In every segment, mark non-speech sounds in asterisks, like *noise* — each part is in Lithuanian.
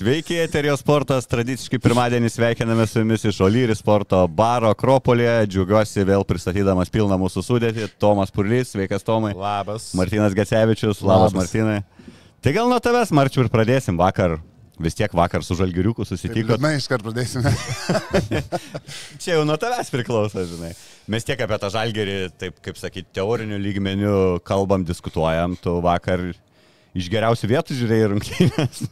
Sveiki, Eterio sportas. Tradiciškai pirmadienį sveikiname su jumis iš Olyri sporto baro Akropolėje. Džiaugiuosi vėl pristatydamas pilną mūsų sudėtį. Tomas Purlys, sveikas Tomai. Labas. Martinas Gecevičius, labas, Labas. Martinai. Tai gal nuo tavęs, Marčiu, ir pradėsim vakar. Vis tiek vakar su Žalgiriuku susitikot. Na, iškart pradėsime. *laughs* Čia jau nuo tavęs priklauso, žinai. Mes tiek apie tą Žalgirį, taip kaip sakyti, teorinių lygmenių kalbam, diskutuojam. Tu vakar iš geriausių vietų žiūrėjai rungtynės.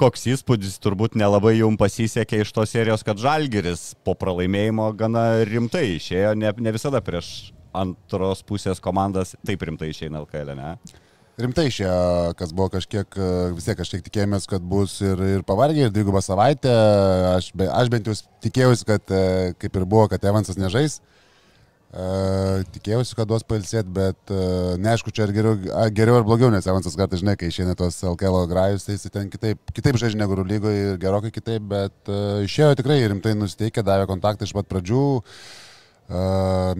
Koks įspūdis turbūt nelabai jums pasisekė iš tos serijos, kad Žalgiris po pralaimėjimo gana rimtai išėjo, ne, ne visada prieš antros pusės komandas taip rimtai išeina LKL, ne? Rimtai išėjo, kas buvo kažkiek, vis tiek kažkiek tikėjomės, kad bus ir, ir pavargę, ir dvigubą savaitę. Aš, be, aš bent jau tikėjausi, kad kaip ir buvo, kad Evansas nežais. Uh, tikėjausi, kad duos pailsėti, bet uh, neaišku, čia ar geriau, a, geriau ar blogiau, nes Evansas kartais žinai, kai išeina tos LKL grajus, tai jis ten kitaip, kitaip žaidžia negu lygoje ir gerokai kitaip, bet uh, išėjo tikrai rimtai nusiteikę, davė kontaktą iš pat pradžių,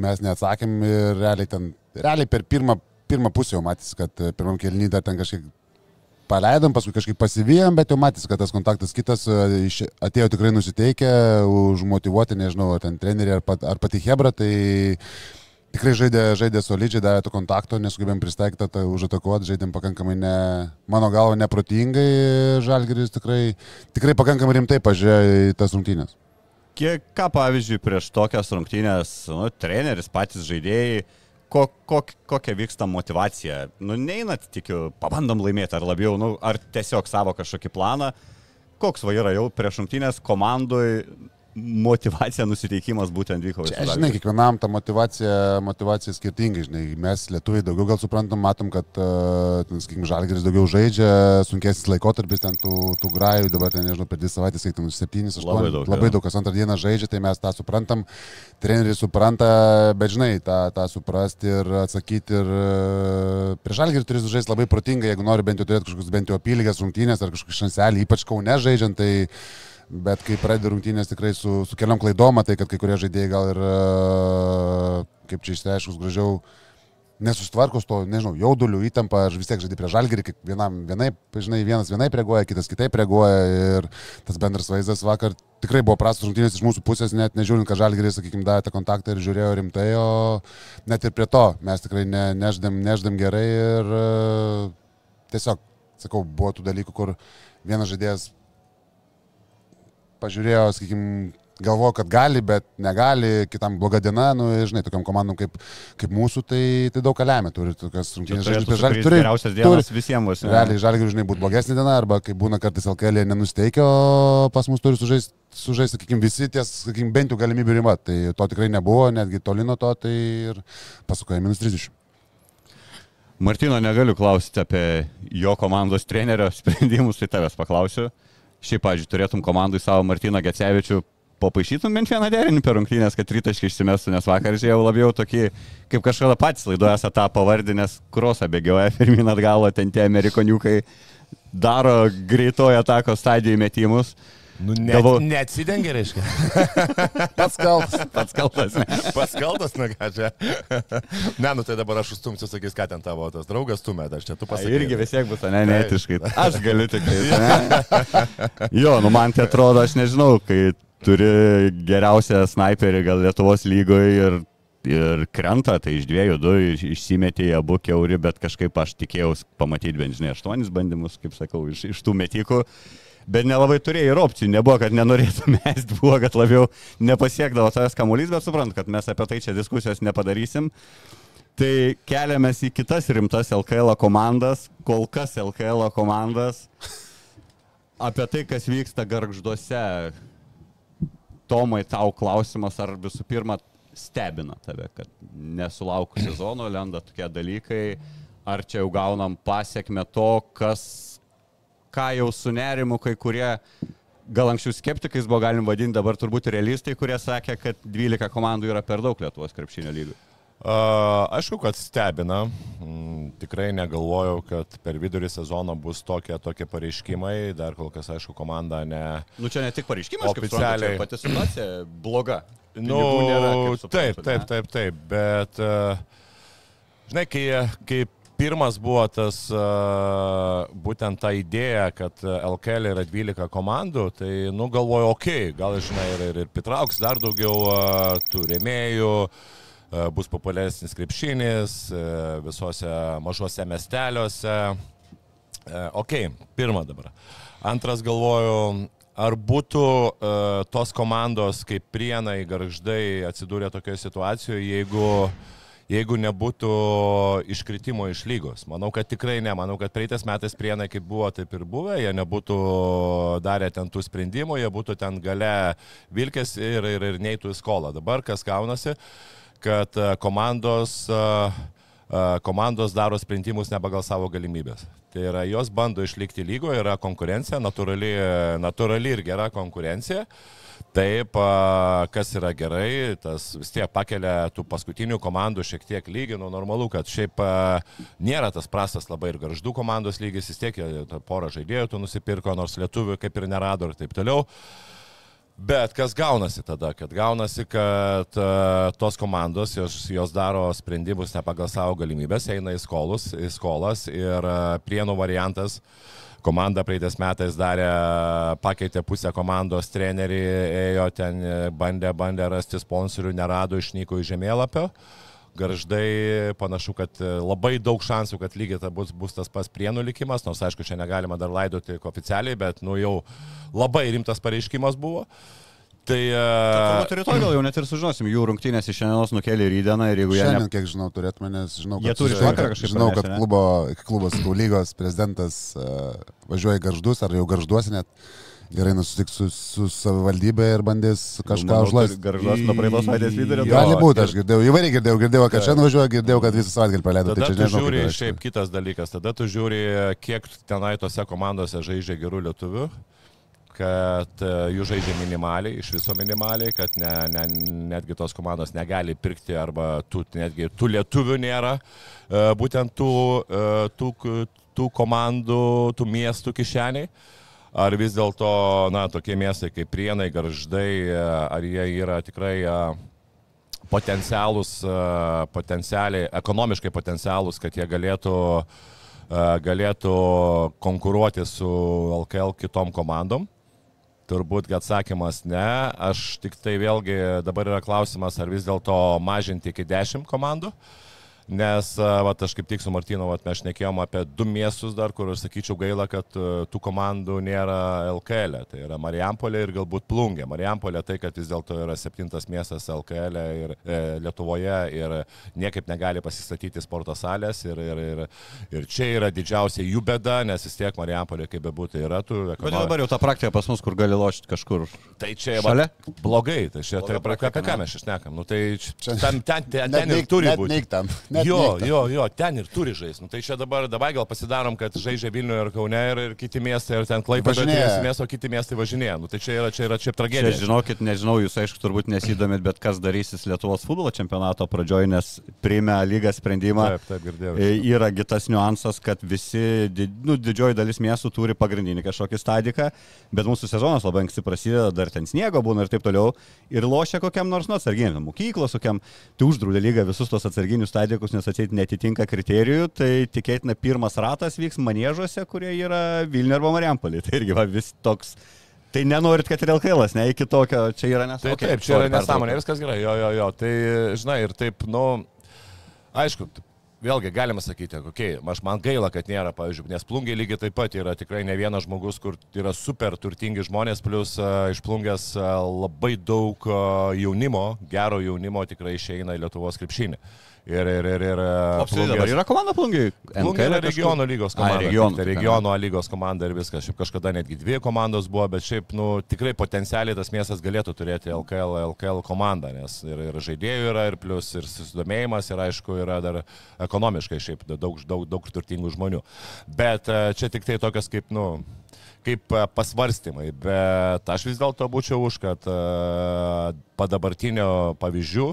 mes neatsakėm ir realiai ten, realiai per pirmą, pirmą pusę jau matys, kad e, pirmam kelnį dar ten kažkiek paleidom, paskui kažkaip pasivijom, bet jau matys, kad tas kontaktas kitas e, atėjo tikrai nusiteikę, užmotivuoti, nežinau, ar ten treneriai ar, pat, ar pati Hebra, tai tikrai žaidė, žaidė solidžiai, davė to kontakto, nesugebėjom pristaikyti, tai užatakuoti, žaidėm pakankamai, ne, mano galva, neprotingai, Žalgiris tikrai, tikrai pakankamai rimtai pažiūrėjo į tas rungtynės. Kiek, ką pavyzdžiui, prieš tokias rungtynės, nu, treneris, patys žaidėjai, ko, kok, kokia vyksta motivacija? Nu, neinat, tikiu, pabandom laimėti, ar labiau, nu, ar tiesiog savo kažkokį planą. Koks va yra jau prieš rungtynės komandui motivacija, nusiteikimas būtent vyko Čia, visų žinai, kiekvienam ta motivacija, motivacija skirtingai, žinai, mes lietuviai daugiau gal suprantam, matom, kad, uh, sakykime, žalgeris daugiau žaidžia, sunkesnis laikotarpis ten tų, tų grajų, dabar ten, nežinau, per dvi savaitės, kiek ten, 7, 8, Labai daug, labai daug, kas antrą dieną žaidžia, tai mes tą suprantam, treneriai supranta, bet žinai, tą, tą suprasti ir atsakyti ir uh, prieš žalgerį turi žaisti labai protingai, jeigu nori bent jau turėti kažkokius bent jau apylygės rungtynės ar kažkokį šanselį, ypač kaune žaidžiant, tai Bet kai pradedi rungtynės tikrai su, su keliom klaidom, tai kad kai kurie žaidėjai gal ir, e, kaip čia išsiaiškus, gražiau nesustvarkos to, nežinau, jaudulių, įtampa, aš vis tiek žaidžiu prie žalgerį, kaip vienam vienaip, žinai, vienas vienaip reaguoja, kitas kitaip reaguoja ir tas bendras vaizdas vakar tikrai buvo prastas rungtynės iš mūsų pusės, net nežiūrint, kad žalgeris, sakykime, davė tą kontaktą ir žiūrėjo rimtai, o net ir prie to mes tikrai ne, neždėm, neždėm gerai ir e, tiesiog, sakau, buvo tų dalykų, kur vienas žaidėjas pažiūrėjo, sakykime, galvoja, kad gali, bet negali, kitam bloga diena, nu, žinai, tokiam komandom kaip, kaip mūsų, tai, tai daug ką lemia, turi tokias rungtynės Turėtų žaisti. sukrist geriausias dienas visiems ne? Realiai žalgiui, žinai, būtų blogesnė diena, arba kai būna kartais LKL nenusteikia, o pas mus turi sužaisti, sužaist, sakykime, visi ties, sakykime, bent jau galimybių riba. Tai to tikrai nebuvo, netgi toli nuo to, tai ir pasukoja minus 30. Martino negaliu klausyti apie jo komandos trenerio sprendimus, tai tavęs paklausiu. Šiaip, pažiūrėjau, turėtum komandai savo Martiną Gecevičių, papaišytum bent vieną derinį per rungtynės, kad rytaškai išsimestų, nes vakar žiūrėjau labiau tokį, kaip kažkada patys laidoje esate tą pavardinęs, krosą bėgioja *laughs* pirmin atgal, ten tie amerikoniukai daro greitojo atako stadijų metimus. Nu, ne, Galvo- neatsidengia, reiškia. *laughs* Pats kaltas. Pats kaltas. ne? Paskaltas, na ką čia. ne, nu tai dabar aš užstumsiu, sakys, ką ten tavo tas draugas stumė, aš čia tu A, pasakai. Irgi vis tiek bus, ne, neetiškai. Aš galiu tik tai. Jo, nu man tai atrodo, aš nežinau, kai turi geriausią sniperį gal Lietuvos lygoje ir, ir krenta, tai iš dviejų du iš- išsimetė jie abu keuri, bet kažkaip aš tikėjausi pamatyti bent, žinai, aštuonis bandymus, kaip sakau, iš, iš tų metikų. Bet nelabai turėjai ir opcijų, nebuvo, kad nenorėtų mest, *laughs* buvo, kad labiau nepasiekdavo tavęs kamuolys, bet suprant, kad mes apie tai čia diskusijos nepadarysim. Tai keliamės į kitas rimtas LKL komandas, kol kas LKL komandas. Apie tai, kas vyksta garžduose, Tomai, tau klausimas, ar visų pirma stebina tave, kad nesulaukus sezono lenda tokie dalykai, ar čia jau gaunam pasiekme to, kas, ką jau su nerimu kai kurie, gal anksčiau skeptikais buvo galim vadinti, dabar turbūt realistai, kurie sakė, kad 12 komandų yra per daug Lietuvos krepšinio lygų. Uh, aišku, kad stebina. Mm, tikrai negalvojau, kad per vidurį sezono bus tokie, tokie pareiškimai. Dar kol kas, aišku, komanda ne... Nu čia ne tik pareiškimas, Oficialiai. kaip suprantu, pati situacija bloga. Nu, Pinigų nėra, kaip suprantu, taip, taip, taip, taip, bet, uh, žinai, kai, kai pirmas buvo tas, uh, būtent ta idėja, kad LKL yra 12 komandų, tai, nu, galvoju, okei, okay, gal, žinai, ir, ir, ir pritrauks dar daugiau uh, tų rėmėjų, uh, bus populiaresnis krepšinis uh, visose mažose miesteliuose. Uh, ok, pirma dabar. Antras galvoju, ar būtų uh, tos komandos kaip Prienai, Garždai atsidūrę tokioje situacijoje, jeigu, jeigu nebūtų iškritimo iš lygos. Manau, kad tikrai ne. Manau, kad praeitais metais Prienai kaip buvo, taip ir buvę. Jie nebūtų darę ten tų sprendimų, jie būtų ten gale vilkės ir, ir, ir neitų į skolą. Dabar kas gaunasi, kad uh, komandos uh, komandos daro sprendimus ne pagal savo galimybės. Tai yra, jos bando išlikti lygoje, yra konkurencija, natūrali, natūrali ir gera konkurencija. Taip, kas yra gerai, tas vis tiek pakelia tų paskutinių komandų šiek tiek lygį, nu normalu, kad šiaip nėra tas prastas labai ir garždų komandos lygis, vis tiek porą žaidėjų tu nusipirko, nors lietuvių kaip ir nerado ir taip toliau. Bet kas gaunasi tada, kad gaunasi, kad uh, tos komandos, jos, jos daro sprendimus ne pagal savo galimybės, eina į, skolus, į skolas ir uh, prienų variantas, komanda praeitais metais darė, pakeitė pusę komandos trenerį, ėjo ten, bandė, bandė rasti sponsorių, nerado, išnyko iš žemėlapio. Garždai panašu, kad labai daug šansų, kad lygiai ta bus, bus tas pas prienų likimas, nors aišku, čia negalima dar laidoti oficialiai, bet nu jau labai rimtas pareiškimas buvo. Tai... Turbūt rytoj gal jau net ir sužinosim, jų rungtynės iš šiandienos nukėlė į rydieną ir jeigu jie... Šiandien, Ne... kiek žinau, turėtume, nes žinau, Jie kad, turi žinau, vakarą kad, kažkaip žinau, kad klubo, klubas Kaulygos prezidentas uh, važiuoja garždus ar jau garžduosi net. Gerai nusitiks su, su savivaldybė ir bandys kažką Manau, užlaisti. Garžduos nuo praeitos savaitės. Jo, Gali būti, aš girdėjau, įvairiai girdėjau, girdėjau, kad šiandien važiuoja, girdėjau, kad visą savaitgalį praleido. Tai čia tu nežinau, žiūri, šiaip kitas dalykas, tada tu žiūri, kiek tenai tose komandose žaidžia gerų lietuvių, kad e, jų žaidžia minimaliai, iš viso minimaliai, kad ne, ne, netgi tos komandos negali pirkti arba tų, netgi tų lietuvių nėra, e, būtent tų, e, tų, tų komandų, tų miestų kišeniai. Ar vis dėlto, na, tokie miestai kaip Prienai, Garždai, ar jie yra tikrai potencialus, potencialiai, ekonomiškai potencialus, kad jie galėtų, galėtų konkuruoti su LKL kitom komandom. Turbūt kad atsakymas ne. Aš tik tai vėlgi dabar yra klausimas, ar vis dėlto mažinti iki 10 komandų. Nes, vat, aš kaip tik su Martinu, vat, mes šnekėjom apie du miestus dar, kur aš sakyčiau gaila, kad tų komandų nėra LKL. -e. Tai yra Marijampolė ir galbūt Plungė. Marijampolė tai, kad vis dėlto yra septintas miestas LKL -e ir e, Lietuvoje ir niekaip negali pasistatyti sporto salės. Ir, ir, ir, ir čia yra didžiausia jų bėda, nes vis tiek Marijampolė, kaip bebūtų, yra tų... Bet dabar jau ta praktika pas mus, kur gali lošti kažkur. Tai čia va, blogai, tai čia tai, praktika, apie ką ne? mes čia šnekam. Nu, tai Čia- ten, ten, ten, Net ten ir turi būti. neik tam, net Jo, tam. jo, jo, ten ir turi žaisti. Nu, tai čia dabar, dabar gal pasidarom, kad žaidžia Vilniuje ir Kaune ir, ir kiti miestai, ir ten Klaipėda Važinėja. miesto, o kiti miestai važinėja. Nu, tai čia yra, čia yra čia Čia, tragedija. žinokit, nežinau, jūs aišku turbūt nesidomit, bet kas darysis Lietuvos futbolo čempionato pradžioj, nes priėmė lygą sprendimą. Taip, taip, girdėjau. E, Yra kitas niuansas, kad visi, nu, didžioji dalis miestų turi pagrindinį kažkokį stadiką, bet mūsų sezonas labai anksti prasideda, dar ten sniego būna ir taip toliau. Ir lošia kokiam nors, nu, atsarginiam, mokyklos, kokiam, tai uždraudė lygą visus tos atsarginius stadikus, nes atseit netitinka kriterijų, tai tikėtina pirmas ratas vyks manėžuose, kurie yra Vilniuje arba Mariampolė. Tai irgi va, vis toks. Tai nenorit, kad ir LKL, ne, iki tokio čia yra nesąmonė. Tai taip, čia yra nesąmonė, viskas gerai, jo, jo, jo. Tai, žinai, ir taip, nu, aišku, vėlgi galima sakyti, kokie, okay, aš man gaila, kad nėra, pavyzdžiui, nes plungiai lygiai taip pat yra tikrai ne vienas žmogus, kur yra super turtingi žmonės, plus uh, iš plungės uh, labai daug uh, jaunimo, gero jaunimo tikrai išeina į Lietuvos krepšinį. Ir, ir, ir, ir apskritai dabar yra komanda plungiai? Plungė yra regionų lygos komanda. Ai, regionų, Tai tai regionų A lygos komanda ir viskas. Šiaip kažkada netgi dvi komandos buvo, bet šiaip, nu, tikrai potencialiai tas miestas galėtų turėti LKL, LKL komandą, nes ir, ir žaidėjų yra, ir plus, ir susidomėjimas, ir aišku, yra dar ekonomiškai šiaip daug, daug, daug turtingų žmonių. Bet e, čia tik tai tokios kaip, nu, kaip e, pasvarstymai, bet aš vis dėlto būčiau už, kad uh, padabartinio pavyzdžių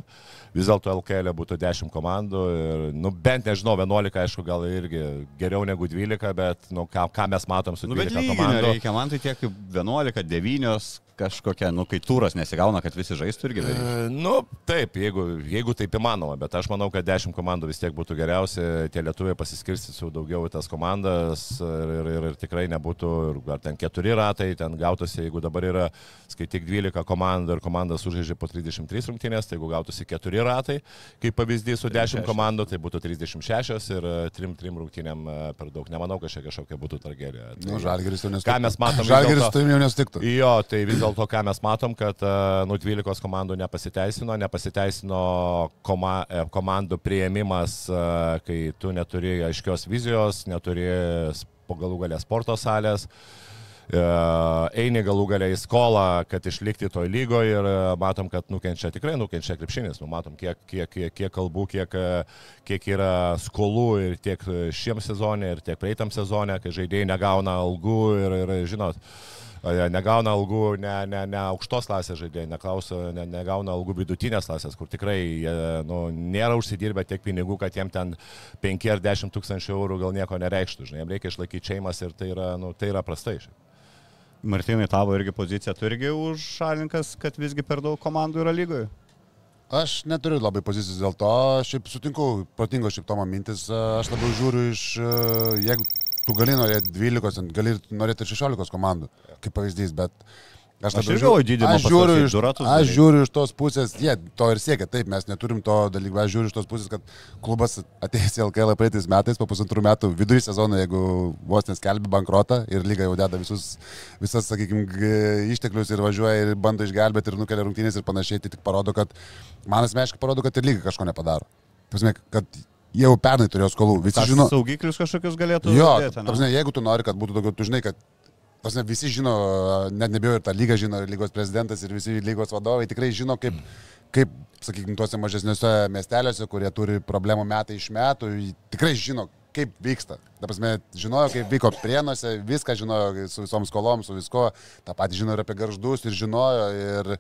vis dėlto LKL būtų 10 komandų ir, nu, bent nežinau, 11, aišku, gal irgi geriau negu 12, bet, nu, ką, ką mes matom su 12 Nu, komandų. reikia, man tai tiek 11, 9 kažkokia, nu, kai turas nesigauna, kad visi žaistų irgi. E, Nu, taip, jeigu, jeigu taip įmanoma, bet aš manau, kad 10 komandų vis tiek būtų geriausia, tie lietuviai pasiskirstytų daugiau į tas komandas ir, ir, ir, ir tikrai nebūtų, ir ar ten keturi ratai, ten gautųsi, jeigu dabar yra, skaityk 12 komandų ir komandas sužaidžia po 33 rungtynės, tai jeigu gautųsi keturi ratai, kaip pavyzdys su 10 komandų, tai būtų 36 ir 3-3 rungtynėm e, per daug. Nemanau, kad čia kažkokia būtų tragedija. Nu, Žalgeris jau nesutiktų. Ką mes matom vis Žalgeris dėlto- tai jau nesutiktų. Jo, tai vis dėlto, ką mes matom, kad e, nu 12 komandų nepasiteisino, nepasiteisino koma, e, komandų prieimimas, e, kai tu neturi aiškios vizijos, neturi s- po galų galę sporto salės. Eini galų galę į skolą, kad išlikti toj lygoje ir matom, kad nukenčia, tikrai nukenčia krepšinis. Nu, matom, kiek, kiek, kiek, kiek kalbų, kiek, kiek yra skolų ir tiek šiem sezonė, ir tiek praeitam sezonė, kai žaidėjai negauna algų ir, ir žinot, e, negauna algų ne, ne, ne aukštos klasės žaidėjai, neklauso, ne, negauna algų vidutinės klasės, kur tikrai jie, nu, nėra užsidirbę tiek pinigų, kad jiem ten 5 ar 10 tūkstančių eurų gal nieko nereikštų. Žinai, jiem reikia išlaikyti šeimas ir tai yra, nu, tai yra prastai. Šiaip. Martinai, tavo irgi pozicija, tu irgi už šalininkas, kad visgi per daug komandų yra lygoje? Aš neturiu labai pozicijos dėl to, šiaip sutinku, protingo šiaip Tomo mintis, aš labiau žiūriu iš, e, jeigu tu gali norėti 12, gali norėti ir 16 komandų, kaip pavyzdys, bet aš Aš galvoju, didinimą aš žiūriu, iš, aš žiūriu iš tos pusės, jie to ir siekia, taip, mes neturim to dalyko, aš žiūriu iš tos pusės, kad klubas atėjęs į LKL praeitais metais, po pusantrų metų vidury sezono, jeigu vos neskelbi bankrotą ir lyga jau deda visus, visas, sakykime, išteklius ir važiuoja ir bando išgelbėti ir nukelia rungtynės ir panašiai, tai tik parodo, kad man asmeniškai parodo, kad ir lyga kažko nepadaro. Pasme, kad jau pernai turėjo skolų, visi Tas žino. saugiklius kažkokius galėtų Jo, prasme, jeigu tu nori, kad būtų daugiau, tu žinai, kad prasme, visi žino, net nebijau ir tą lygą žino, ir lygos prezidentas, ir visi lygos vadovai tikrai žino, kaip, kaip sakykime, tuose mažesniuose miesteliuose, kurie turi problemų metai iš metų, tikrai žino, kaip vyksta. Ta prasme, žinojo, kaip vyko prienuose, viską žinojo su visom skolom, su visko, tą patį žino ir apie garždus, ir žinojo. Ir,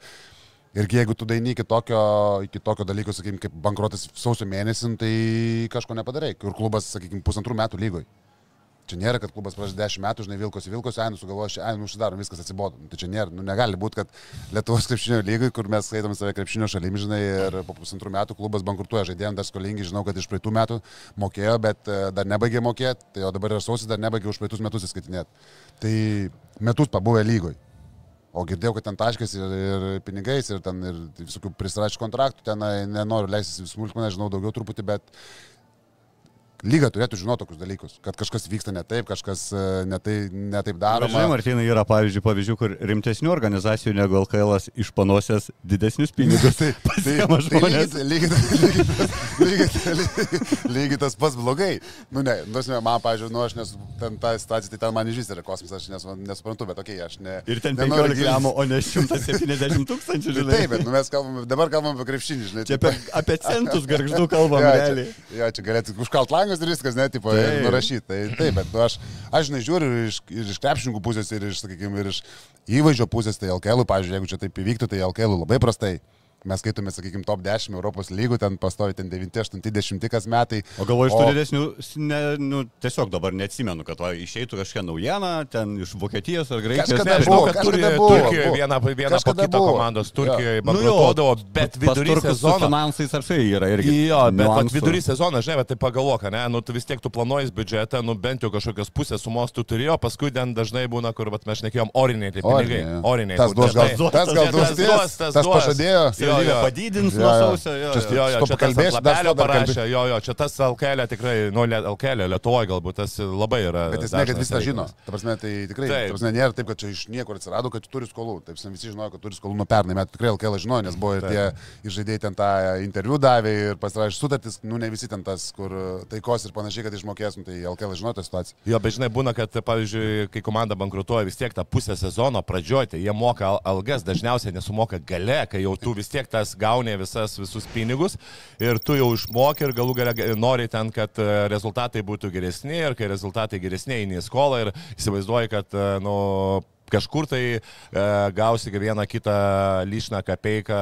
Ir jeigu tu daini iki tokio, iki tokio dalyko, sakykime, kaip bankrotas sausio mėnesį, nu, tai kažko nepadarai. Kur klubas, sakykime, pusantrų metų lygoj. Čia nėra, kad klubas prieš 10 metų, žinai, vilkosi, vilkosi, ai, sugalvoja, ai, nu, užsidarom, viskas atsibodo. Nu, tai čia nėra, nu, negali būti, kad Lietuvos krepšinio lygai, kur mes skaitom save krepšinio šalimi, žinai, ir po pusantrų metų klubas bankrutuoja, žaidėjom dar skolingi, žinau, kad iš praeitų metų mokėjo, bet e, dar nebaigė mokėti, tai o dabar ir sausis dar nebaigė už praeitus metus įskaitinėti. Tai metus pabuvę lygoj. O girdėjau, kad ten taškas ir, ir pinigais, ir ten ir visokių prisirašytų kontraktų, ten nenoriu leistis į smulkmeną, žinau daugiau truputį, bet lyga turėtų žinoti tokius dalykus, kad kažkas vyksta ne taip, kažkas e, ne, tai, ne taip Bet Žinai, daroma. Martinai, yra pavyzdžių, pavyzdžių, kur rimtesnių organizacijų negu LKL išpanosės didesnius pinigus. *laughs* Tai, tai, tai lygiai, lygiai, lygiai, lygiai, lygiai, tas pats blogai. Nu, ne, nu, žinai, man, pažiūrėjau, nu, aš nes ten tą situaciją, tai ten man iš vis yra kosmosas, aš nes, nesuprantu, bet okei, okay, aš ne. Ir ten nenoriu 15 gilintis. gramų, o ne 170 tūkstančių, Tai žinai. Taip, bet nu, mes kalbame, dabar kalbame apie krepšinį, žinai. Čia tipo- apie, apie centus garždų *laughs* kalbam, Jo, realiai. čia, jo, čia galėtų užkalt langus ir viskas, ne, tipo, Taip. nurašyti. Tai taip, bet nu, aš, aš žinai, žiūriu ir iš, ir iš krepšininkų pusės, ir iš, sakykime, ir iš įvaizdžio pusės, tai LKL, pavyzdžiui, jeigu čia taip įvyktų, tai LKL labai prastai. Mes skaitome, sakykime, top 10 Europos lygų, ten pastovi ten 9, 8, 10 kas metai. O galvoju, iš tų O- didesnių, ne, nu, tiesiog dabar neatsimenu, kad va, išeitų kažkokia naujiena, ten iš Vokietijos ar Graikijos. Kažkada nežinau, buvo, kad kad turi kažkada buvo, Turkijoje buvo. vieną, vieną po Kažkada kito buvo. komandos, Jo. Turkijoje Nu jo, bankrutuodavo, bet pas vidury sezono. Finansais ar tai yra irgi. Jo, bet vat, vidury sezono, žinai, bet tai pagalvok, ne, nu tu vis tiek tu planuoji biudžetą, nu bent jau kažkokios pusės sumos tu turėjo, paskui ten dažnai būna, kur vat, mes šnekėjom, oriniai tai pinigai. Oriniai. Oriniai. Tas duos gal, dažnai- tas gal Tas duos, duos, tas tas duos. pažadėjo. Jo, jo. padidins nuo sausio. Jo, Čia jo. Čia ant dar parašė, jo, jo, čia tas LKL tikrai, nu, LKL Lietuvoje galbūt tas labai yra. Bet jis ne, kad visą žino. Ta prasme, tai tikrai, ta prasme, nėra taip, kad čia iš niekur atsirado, kad turi skolų. Taip, visi žinojo, kad turi skolų nuo pernai metų. Tikrai LKL žinojo, nes buvo ir tie žaidėjai ten tą interviu davė ir pasirašė sutartis, nu ne visi ten tas, kur taikos ir panašiai, kad išmokės, nu, tai LKL žinojo tą situaciją. Jo, bet žinai, būna, kad, pavyzdžiui, kai komanda bankrutuoja vis tiek tą pusę sezono pradžioje, tai jie moka al- algas, dažniausiai nesumoka gale, kai jau tu vis tiek tas gauni visas, visus pinigus ir tu jau išmoki ir galų gale ga- nori ten, kad e, rezultatai būtų geresni ir kai rezultatai geresni eini į skolą ir įsivaizduoji, kad, e, nu, kažkur tai e, gausi vieną kitą lyšną kapeiką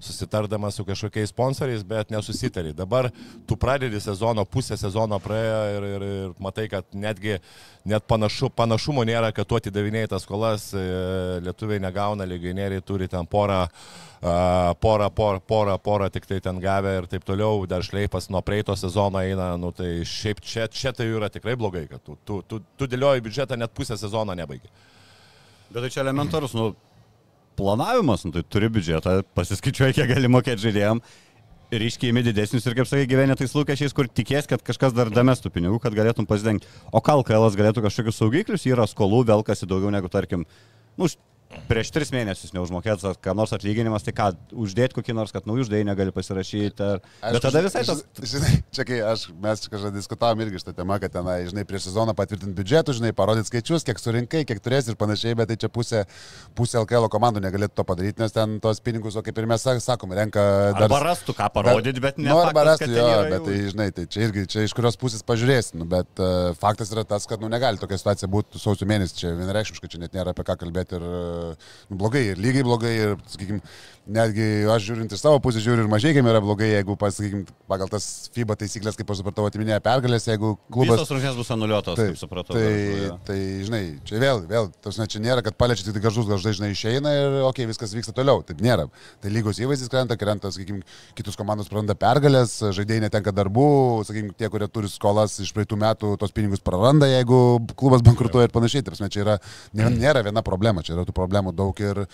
susitardamas su kažkokiais sponsoriais, bet nesusitari. Dabar tu pradedi sezono, pusę sezono praėjo ir, ir, ir matai, kad netgi net panašu, panašumo nėra, kad tu atidavinėjai tas skolas, e, lietuviai negauna, legionieriai turi ten porą, a, porą, porą, porą, porą tik tai ten gavę ir taip toliau, dar šleipas nuo praeito sezono eina, nu tai šiaip čia, čia tai yra tikrai blogai, kad tu, tu, tu, tu dėlioji biudžetą net pusę sezono nebaigi. Bet tai čia elementarus, nu, planavimas, nu, tai turi biudžetą, pasiskaičiuoji, kiek gali mokėti žaidėjim, ryškiai imi didesnius ir, kaip sakai, gyveni tais lūkesčiais, kur tikės, kad kažkas dar damestų pinigų, kad galėtum pasidengti. O kalkalas galėtų kažkokius saugiklius, yra skolų, velkasi daugiau negu, tarkim, nu, prieš tris mėnesius neužmokėtas, ką nors atlyginimas, tai ką, uždėti kokį nors, kad naujų žaidėjų negali pasirašyti. Ar... Bet tada visai tas... Žinai, čia kai aš, mes kažkada diskutavom irgi šitą temą, kad tenai, žinai, prieš sezoną patvirtinti biudžetų, žinai, parodyti skaičius, kiek surinkai, kiek turės ir panašiai, bet tai čia pusė, pusė LKL komandų negalėtų to padaryti, nes ten tos pinigus, o kaip ir mes sak- sakom, renka dar... Arba rastų ką parodyti, bet ne. Nu, arba ten jo, yra bet tai, žinai, tai čia irgi, čia iš kurios pusės pažiūrėsi, nu, bet uh, faktas yra tas, kad, nu, negali tokia situacija būti sausio mėnesį, čia vienareikšmiškai, čia net nėra apie ką kalbėti ir, uh, blogai, ir lygiai blogai, ir, sakykime, netgi aš žiūrint iš savo pusės, žiūriu ir mažai, yra blogai, jeigu, pasakykime, pagal tas FIBA taisyklės, kaip aš supratau, atiminėja pergalės, jeigu klubas... Visos rungtynės bus anuliuotos, kaip supratau. Tai, Garžų, jo. tai, žinai, čia vėl, vėl, tos ne, čia nėra, kad paliečia tik garžus, garžai, žinai, išeina ir, okei, okay, viskas vyksta toliau. Taip nėra. Tai lygos įvaizdis krenta, krenta, sakykime, kitus komandos praranda pergalės, žaidėjai netenka darbų, sakykime, tie, kurie turi skolas iš praeitų metų, tos pinigus praranda, jeigu klubas bankrutuoja ir panašiai. Taip, čia yra, nėra, viena problema, čia yra tų problemų daug ir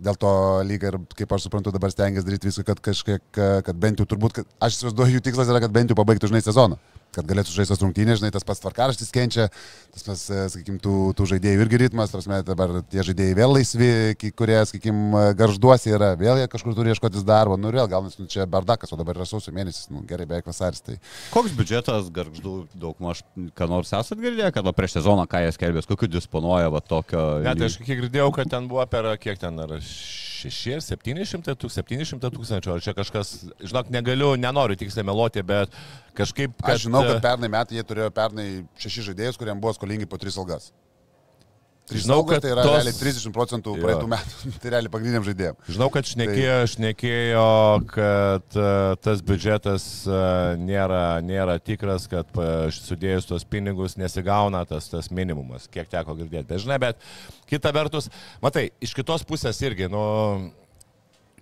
dėl to lyga ir, kaip aš suprantu, dabar stengiasi daryti viską, kad kažkiek, kad bent jau turbūt, kad, aš įsivaizduoju, jų tikslas yra, kad bent jau pabaigtų, žinai, sezoną kad galėtų žaisti tas rungtynės, žinai, tas pats tvarkaraštis kenčia, tas pats, e, sakykime, tų, tų žaidėjų irgi ritmas, tas mes dabar tie žaidėjai vėl laisvi, kurie, sakykime, garžduosi yra, vėl jie kažkur turi ieškotis darbo, nu ir vėl gal, nu, čia bardakas, o dabar yra sausio mėnesis, nu gerai, beveik vasaris. Tai Koks biudžetas garždų daug maž, ką nors esat girdėję, kad va, prieš sezoną ką jie skelbės, kokiu disponuoja va tokio... Ne, tai aš kiek girdėjau, kad ten buvo per kiek ten, ar 6 ar 700 tūkstančių, 700 tūkstančių, ar čia kažkas, žinok, negaliu, nenoriu tiksliai meluoti, bet kažkaip... kad, aš žinau, kad e, pernai metai jie turėjo pernai šešis žaidėjus, kuriems buvo skolingi po tris algas. Trys Žinau, kad tai yra tos- realiai 30 procentų Jo. praeitų metų, *laughs* tai realiai pagrindiniam žaidėjim. Žinau, kad šnekėjo, šnekėjo kad e, tas biudžetas e, nėra, nėra tikras, kad e, sudėjus tuos pinigus nesigauna tas, tas minimumas, kiek teko girdėti. Bet žinai, bet kita vertus, matai, iš kitos pusės irgi, nu,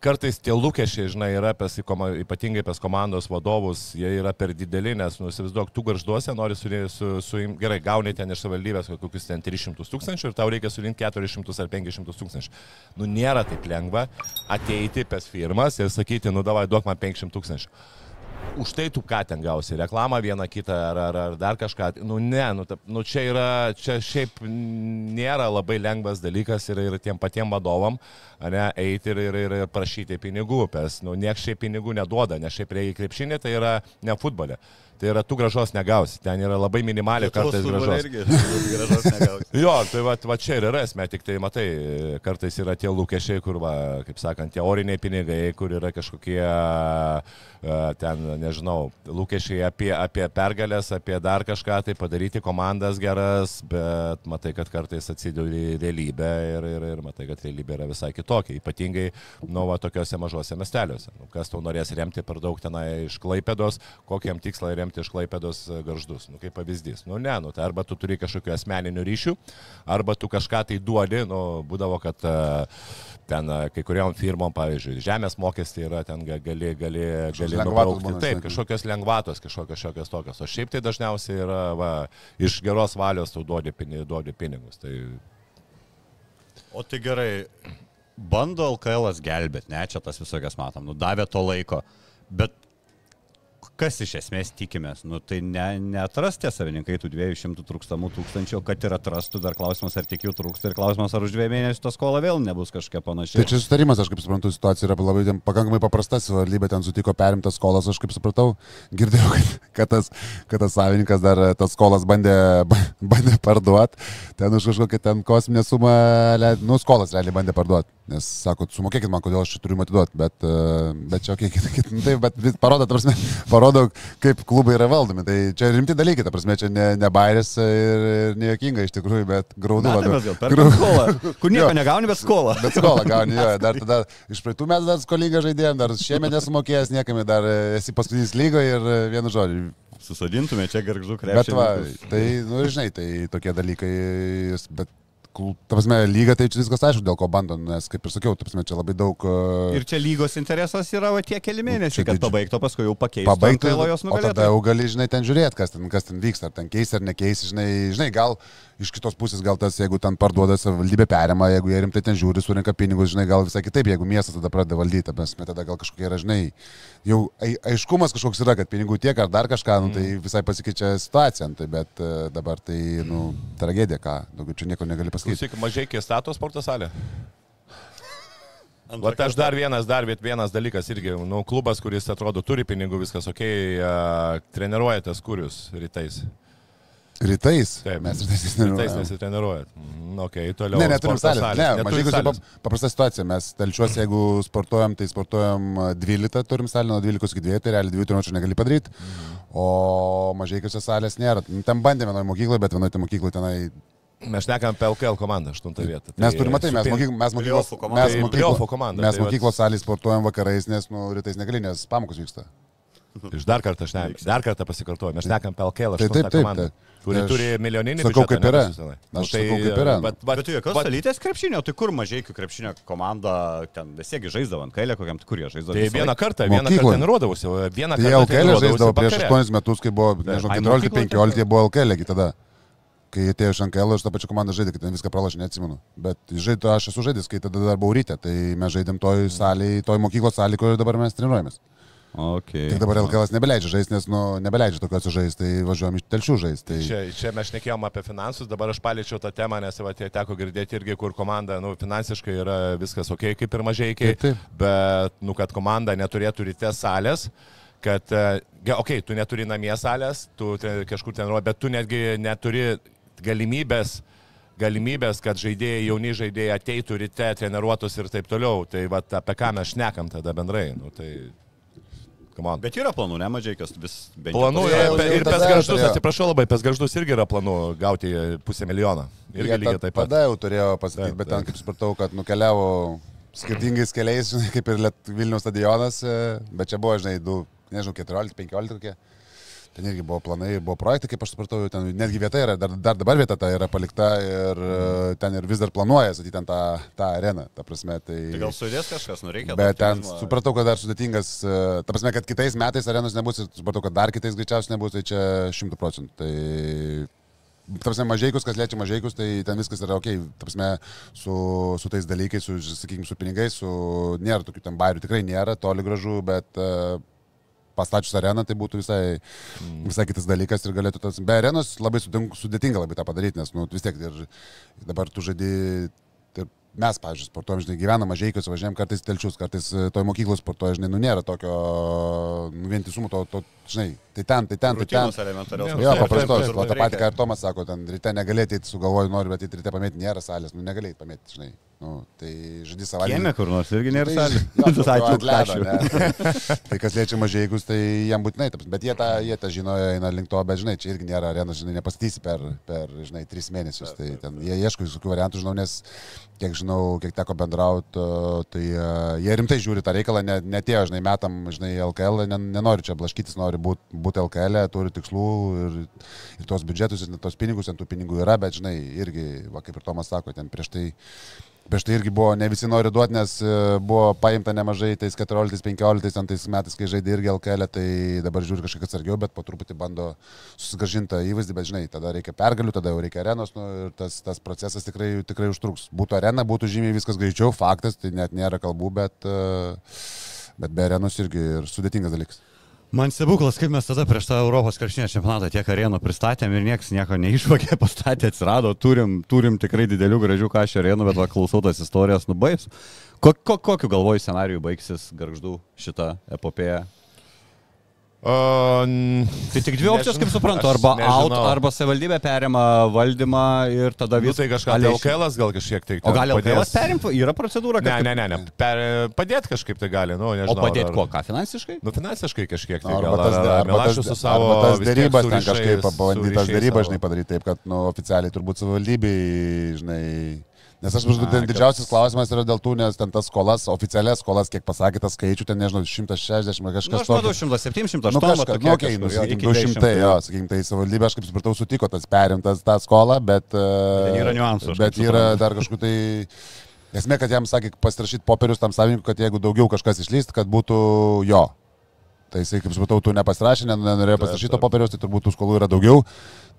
kartais tie lūkesčiai, žinai, yra koma- ypatingai pas komandos vadovus, jie yra per dideli, nes, nusivaizduok, tu garžduose nori su, su, su, gerai, gauni ten iš savivaldybės kokius ten 300 tūkstančių ir tau reikia surinkti 400 ar 500 tūkstančių. Nu, nėra taip lengva ateiti pas firmas ir sakyti, nu, davai, duok man 500 tūkstančių. Už tai tu ką ten gausi? Reklamą vieną kitą ar, ar, ar dar kažką? Nu ne, nu, ta, nu čia yra, čia šiaip nėra labai lengvas dalykas ir, ir tiem patiem vadovam, ne, eiti ir, ir, ir, prašyti pinigų, nes, nu, nieks šiaip pinigų neduoda, nes šiaip reikia krepšinį, tai yra ne futbolė. Tai yra, tu gražos negausi, ten yra labai minimaliai kartais gražos. Irgi, gražos. *laughs* Jo, tai va, va čia ir yra esmė, tik tai matai, kartais yra tie lūkesčiai, kur, va, kaip sakant, tie oriniai pinigai, kur yra kažkokie e, ten, nežinau, lūkesčiai apie, apie pergalės, apie dar kažką, tai padaryti komandas geras, bet matai, kad kartais atsiduri realybę ir, ir, ir matai, kad realybė yra visai kitokia, ypatingai, nu, va, tokiuose mažose miesteliuose. Nu, kas tau norės remti per daug tenai iš Klaipėdos, kokiam tikslai remti iš Klaipėdos e, garždus, nu, kaip pavyzdys. Nu, ne, nu, tai arba tu turi kažkokių asmeninių ryšių, arba tu kažką tai duodi, nu, būdavo, kad uh, ten uh, kai kuriam firmom, pavyzdžiui, žemės mokestį yra, ten ga- gali, gali, gali nubraukti. Taip, kažkokios lengvatos, kažkokios šiokios tokios. O šiaip tai dažniausiai yra, va, iš geros valios tu duodi, duodi pinigus. Tai O tai gerai, bando LKL gelbėti, ne, čia tas visokias matom, nu davė to laiko, bet kas iš esmės tikimės? Nu, tai ne, neatras tie savininkai tų 200 trūkstamų tūkstančių, kad ir atrastų, dar klausimas, ar tik jų trūksta ir klausimas, ar už dviejų mėnesių ta skola vėl nebus kažkokia panaši. Tai čia sutarimas, aš kaip suprantu, situacija yra labai ten, pakankamai paprasta, savivaldybė ten sutiko perimtas skolas, aš kaip supratau, girdėjau, kad, kad, tas, kad tas savininkas dar tas skolas bandė, *laughs* bandė parduoti, ten už kažkokią ten kosminę sumą, nu, skolas realiai bandė parduoti, nes sako, sumokėkit man, kodėl aš turiu atiduoti, bet, e, bet čia, okei, *laughs* okay, kit, taip, bet parodo, ta prasme, parodo, kaip klubai yra valdomi, tai čia rimti dalykai, ta prasme, čia ne, ne bairis ir, ir nejokinga iš tikrųjų, bet graudu per Grau- skolą. Kur nieko negauni, bet skolą. Bet skolą gauni, jo, dar tada iš praeitų metų dar skolingą žaidėjom, dar šiemet nesumokėjęs niekam, dar esi paskutinis lygoje ir vienu žodžiu. Susodintume čia garžų Bet va, krepšį. tai, nu, žinai, tai tokie dalykai, bet, ta prasme, lyga, tai čia viskas aišku, dėl ko bando, nes, kaip ir sakiau, ta prasme, čia labai daug... e, Ir čia lygos interesas yra va, tie keli mėnesiai, Čia kad pabaigto, paskui jau LKL jos o tada jau gali, žinai, ten žiūrėti, kas ten, kas ten vyksta, ar ten keis ar nekeis, žinai, žinai, gal iš kitos pusės, gal tas, jeigu ten parduoda savivaldybė perima, jeigu jie rimtai ten žiūri, surinka pinigus, žinai, gal visai kitaip, jeigu miestas tada pradeda valdyti, mes tada gal kažkokie yra, žinai, jau ai- aiškumas kažkoks yra, kad pinigų tiek ar dar kažką, nu, tai visai pasikeičia situacija, nu, tai bet e, dabar tai, nu, tragedija, ką, daugiau čia nieko negali pasakyti. Klausyk, mažai kai stato sporto salę. O aš dar vienas, dar viet- vienas dalykas irgi, nu, klubas, kuris atrodo turi pinigų, viskas ok, uh, treniruojatės kurius rytais. Rytais, Taip. mes rytais Rytais nesitreniruojam. nesitreniruojat. Mm, Ok, toliau. Ne, neturim sporto salės. Ne, mažai jeigu salės. pap, paprasta situacija. Mes telčiuosi, jeigu sportuojam, tai sportuojam a, 12, turim salę nuo 12 iki 2, tai realiai 2 treniruočių negali padaryti. O mažai kiose salės nėra. Nu, Ten bandėme vienoje mokykloje, bet vienoje mokykloje tenai. Mes nekam apie LKL komandą, 8 vietą. Mes turime, matai, mes, mokyk, mes mokyklos, komanda. mes Tai mokyklos, playoffų komanda, mes tai mokyklos salės sportuojam vakarais, nes nu, rytais negali, nes pamokos vyksta. Iš dar kartą aš ne, dar kartą pasikartoju, mes nekam apie LKL, Tai 8 taip, taip, komandą. tai- Kuri tai aš turi milijoninį sakau, biudžetą, kaip ne, yra. jus tenai. Aš sakau, kaip yra. Bet, Bet tu jokios bet- salytės krepšinio, tai kur mažai krepšinio komanda ten visiegi žaisdavo ant kailio, kokiam, kur jie žaisdavo. Tai vieną kartą, vieną kartą treniruodavosi, vieną Tai kartą jie LKL žaisdavo prieš vakare. 8 metus, kai buvo, nežinau, Ai, 14, mokykloje 15, tiesiog. buvo LKL tada. Kai atėjo iš NKL, aš tą pačią komandą žaidė, kai ten viską pralašė, neatsimenu. Bet žaidžiu, aš esu žaidęs, kai tada dar buvau ryte, tai mes žaidėm toj salėje, toj mokyklos salėje, kur dabar mes treniruojamės. Okay. Tik dabar LKL nebeleidžia žaisti, nes nu, nebeleidžia tokios žaisti, tai važiuojam iš telšių žaisti. Tai... Čia, čia mes šnekėjom apie finansus, dabar aš paliečiau tą temą, nes va, teko girdėti irgi, kur komanda, nu, finansiškai yra viskas ok, kaip ir mažai iki, bet, nu, kad komanda neturėtų ryte salės, kad, e, ge- ok, tu neturi namie salės, tu te, kažkur ten ruoji, bet tu netgi neturi galimybės galimybės, kad žaidėjai, jauni žaidėjai ateitų ryte, treniruotus ir taip toliau. Tai va, apie ką mes šnekam tada bendrai. Nu, tai, on. Bet yra planų, ne mažai kas vis bent jau Planų yra, ir tada pesgarždus, turėjo. atsiprašau labai, pesgarždus irgi yra planų gauti pusę milijoną. Irgi Jie lygiai ta- taip pat. Tada jau turėjo pasakyti, bet ten, taip. kaip supratau, kad nukeliavo skirtingais keliais, žinai, kaip ir Liet- Vilniaus stadionas, e, bet čia buvo, žinai, du, nežinau, 14-15 kokie. Ten irgi buvo planai, buvo projektai, kaip aš supratau, ten netgi vieta yra, dar, dar dabar vieta ta yra palikta ir e, ten ir vis dar planuoja statyti ten tą, tą areną, ta prasme. Tai, Tai gal sudės kažkas, nu reikia. Bet ten supratau, kad dar sudėtingas, e, ta prasme, kad kitais metais arenos nebus supratau, kad dar kitais greičiausiai nebus, tai čia šimtų procentų. Tai, ta prasme, mažaikus, kas liečia mažaikus, tai ten viskas yra ok, ta prasme, su, su tais dalykais, su, sakykime, su pinigais, su, nėra tokių ten bairių, tikrai nėra, toli gražu, bet e, pastačius areną, tai būtų visai, visai kitas dalykas ir galėtų tas, be arenos labai sudėtinga, labai tą padaryti, nes nu, vis tiek ir dabar tu žaidži ir mes, pavyzdžiui, sportuojam, žinai, gyvenam mažaikius, važiuojam kartais telčius, kartais e, toj mokyklos sportuojam, žinai, nu nėra tokio nu, vientisumo, to, to, žinai, tai ten, tai ten, tai ten. Jo, paprastos, o tą patį, reikia. ką ir Tomas sako, ten ryte negalėti, sugalvoju, noriu, bet ryte pamėti, nėra salės, nu negalėjai pamėti, žinai. Nu, tai žaidži savaitę. Kieme kur nors irgi nėra Tai- salė. tai *laughs* Ačiū, ačiū. ne. Tai kas liečia mažiekus, tai jam būtinai, ta prasme, bet jie tą, jie tą žino, eina link to, bet žinai, čia irgi nėra arenos, žinai, nepastatysi per, per, žinai, tris mėnesius. Tai ten jie ieško visokių variantų, žinau, nes kiek žinau, kiek teko bendrauti, tai uh, jie rimtai žiūri tą reikalą, ne- netėjo, žinai, metam, žinai, LKL, ne, nenori čia blaškytis, nori būti būt LKL, turi tikslų ir, ir tos biudžetus, ir tos pinigus, ant tų pinigų yra, bet, žinai, irgi, va, kaip ir Tomas sako, ten prieš tai Prieš tai irgi buvo, ne visi nori duoti, nes e, buvo paimta nemažai tais 14-15 tais metais, kai žaidė irgi LKL, tai dabar žiūri kažkiek atsargiau, bet po truputį bando susigražinti tą įvaizdį, bet žinai, tada reikia pergalių, tada jau reikia arenos nu, ir tas, tas procesas tikrai, tikrai užtruks. Būtų arena, būtų žymiai viskas greičiau, faktas, tai net nėra kalbų, bet, e, bet be arenos irgi ir sudėtingas dalykas. Man stebuklas, kaip mes tada prieš tą Europos krepšinio čempionatą tiek arenų pristatėm ir niekas nieko neišvokė, *laughs* pastatė, atsirado, turim, turim tikrai didelių gražių kažio arenų, bet va, klausau tas istorijas, nubaigs. Ko, ko, kokiu galvoju scenariu baigsis garždų šitą epopėją? O, Tai tik dvi opcijos, kaip suprantu, arba out, arba savivaldybė perima valdymą ir tada Nu, vis... tai kažką Ale- LKL gal kažkiek tai. O gal LKL perimtų? Yra procedūra, Ne, kad... ne, ne, ne. Per, padėti kažkaip tai gali, nu, nežinau. O padėti ar- kuo? Ką, finansiškai? Nu, finansiškai kažkiek tai. Arba gal, tas, ar- ar arba tas, su savo arba tas su ten kažkaip pabandyti tas savo. žinai, padaryti taip, kad nu, oficialiai turbūt savivaldybei, žinai. Nes aš Na, ten kad- didžiausias klausimas yra dėl tų, nes ten tas skolas, oficialias skolas, kiek pasakė tas skaičių, ten nežinau, 160 ar Nu, kažkas aš manau, 107, 108, Nu, kažkas, nu, okay, nu, sakykim, 200, jo, sakykim, tai savivaldybė, aš kaip supratau, sutiko tas perimtas tą skolą, bet... e, Ten yra niuansų, Bet yra suprantu. dar kažkokiu tai... Esmė, kad jam sakė pasirašyti popierius tam savininkui, kad jeigu daugiau kažkas išlyst, kad būtų jo. Tai jisai, kaip supratau, tu nepasirašė, nen- nenorėjo pasirašyti to popieriaus, tai turbūt tų skolų yra daugiau.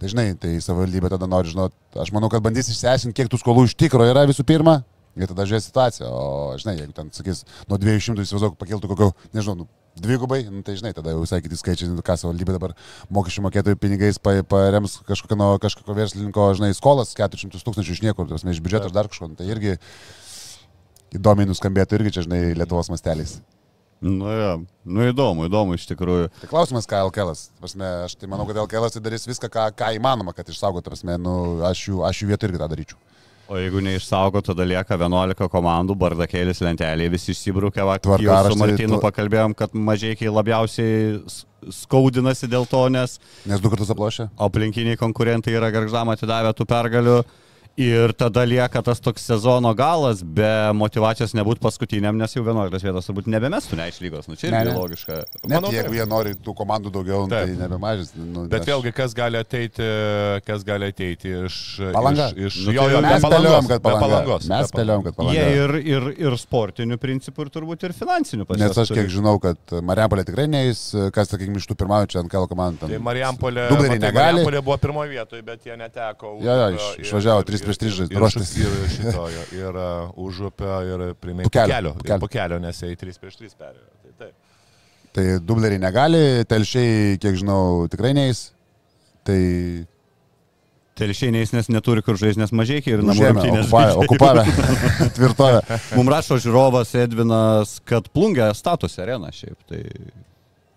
Tai žinai, tai savivaldybė tada nori žinot, aš manau, kad bandys išsiaiškinti, kiek tų skolų iš tikro yra visų pirma. Ir tada žiūrės situaciją. O, žinai, jeigu ten, sakys, nuo 200 įsivaizduok, pakiltų kokio, nežinau, nu, dvigubai, nu, tai žinai, tada jau visai kiti skaičiai, nu, ką savivaldybė dabar mokesčių mokėtojų pinigais pa- parems kažkokio, nuo kažkokio verslininko, žinai, skolas 400 tūkstančių iš niekur, tas iš biudžeto ar dar kažko, nu, tai irgi įdomiai nuskambėtų irgi čia, žinai, Lietuvos masteliais. Nu, ja. nu įdomu, įdomu iš tikrųjų. Tai klausimas, ką LKL. Aš tai manau, kad LKL tai darys viską, ką, ką įmanoma, kad išsaugotų. Nu, aš jų, aš jų vietoj irgi tą daryčiau. O jeigu neišsaugo, tada lieka 11 komandų, bardakėlis lentelėje, visi išsibrūkia, vakar jau su Martinu tu- pakalbėjom, kad mažiekiai labiausiai skaudinasi dėl to, nes Nes du kartus aplošė. aplinkiniai konkurentai yra garždam atidavę tų pergalių. Ir tada lieka tas toks sezono galas, be motivacijos nebūti paskutiniam, nes jau 11 vietos turbūt nebemestų ne iš lygos. Nu, čia Ne, irgi ne. logiška. Net Manau, jeigu jie nori tų komandų daugiau, nu, tai Taip. nebemažins. Nu, Bet aš- vėlgi, kas gali ateiti, kas gali ateiti iš... Palanga. Iš, iš Nu, jo, tai jo, mes be Mes palangos, spėliojom, kad palanga. palangos. Mes spėliojom, kad palanga. Jie ir, ir, ir sportinių principų, ir turbūt ir finansinių pas Nes aš turi. kiek žinau, kad Mariampolė tikrai neįs, kas, sakykime, iš tų pirmaujančių NKL komandų. Tai Marijampolė. Marijampolė buvo pirmoje vietoje, bet jie neteko. Jo, jo, iš- išvažiavo ir- trys prieš tris ir- ruoštis. Ir šito, jo, ir uh, užupio, ir primė Pukelio, kelio. Po kelio, nes jie į 3 prieš 3 perėjo. Tai taip. Tai dubleriai negali, telšiai, kiek žinau, tikrai neįs. Tai Telšiai nes neturi kur žaisti, nes mažiekiai ir namų rungtynės. okupavę, *laughs* tvirtovę. Mums rašo žiūrovas Edvinas, kad plungia status arena šiaip. Tai,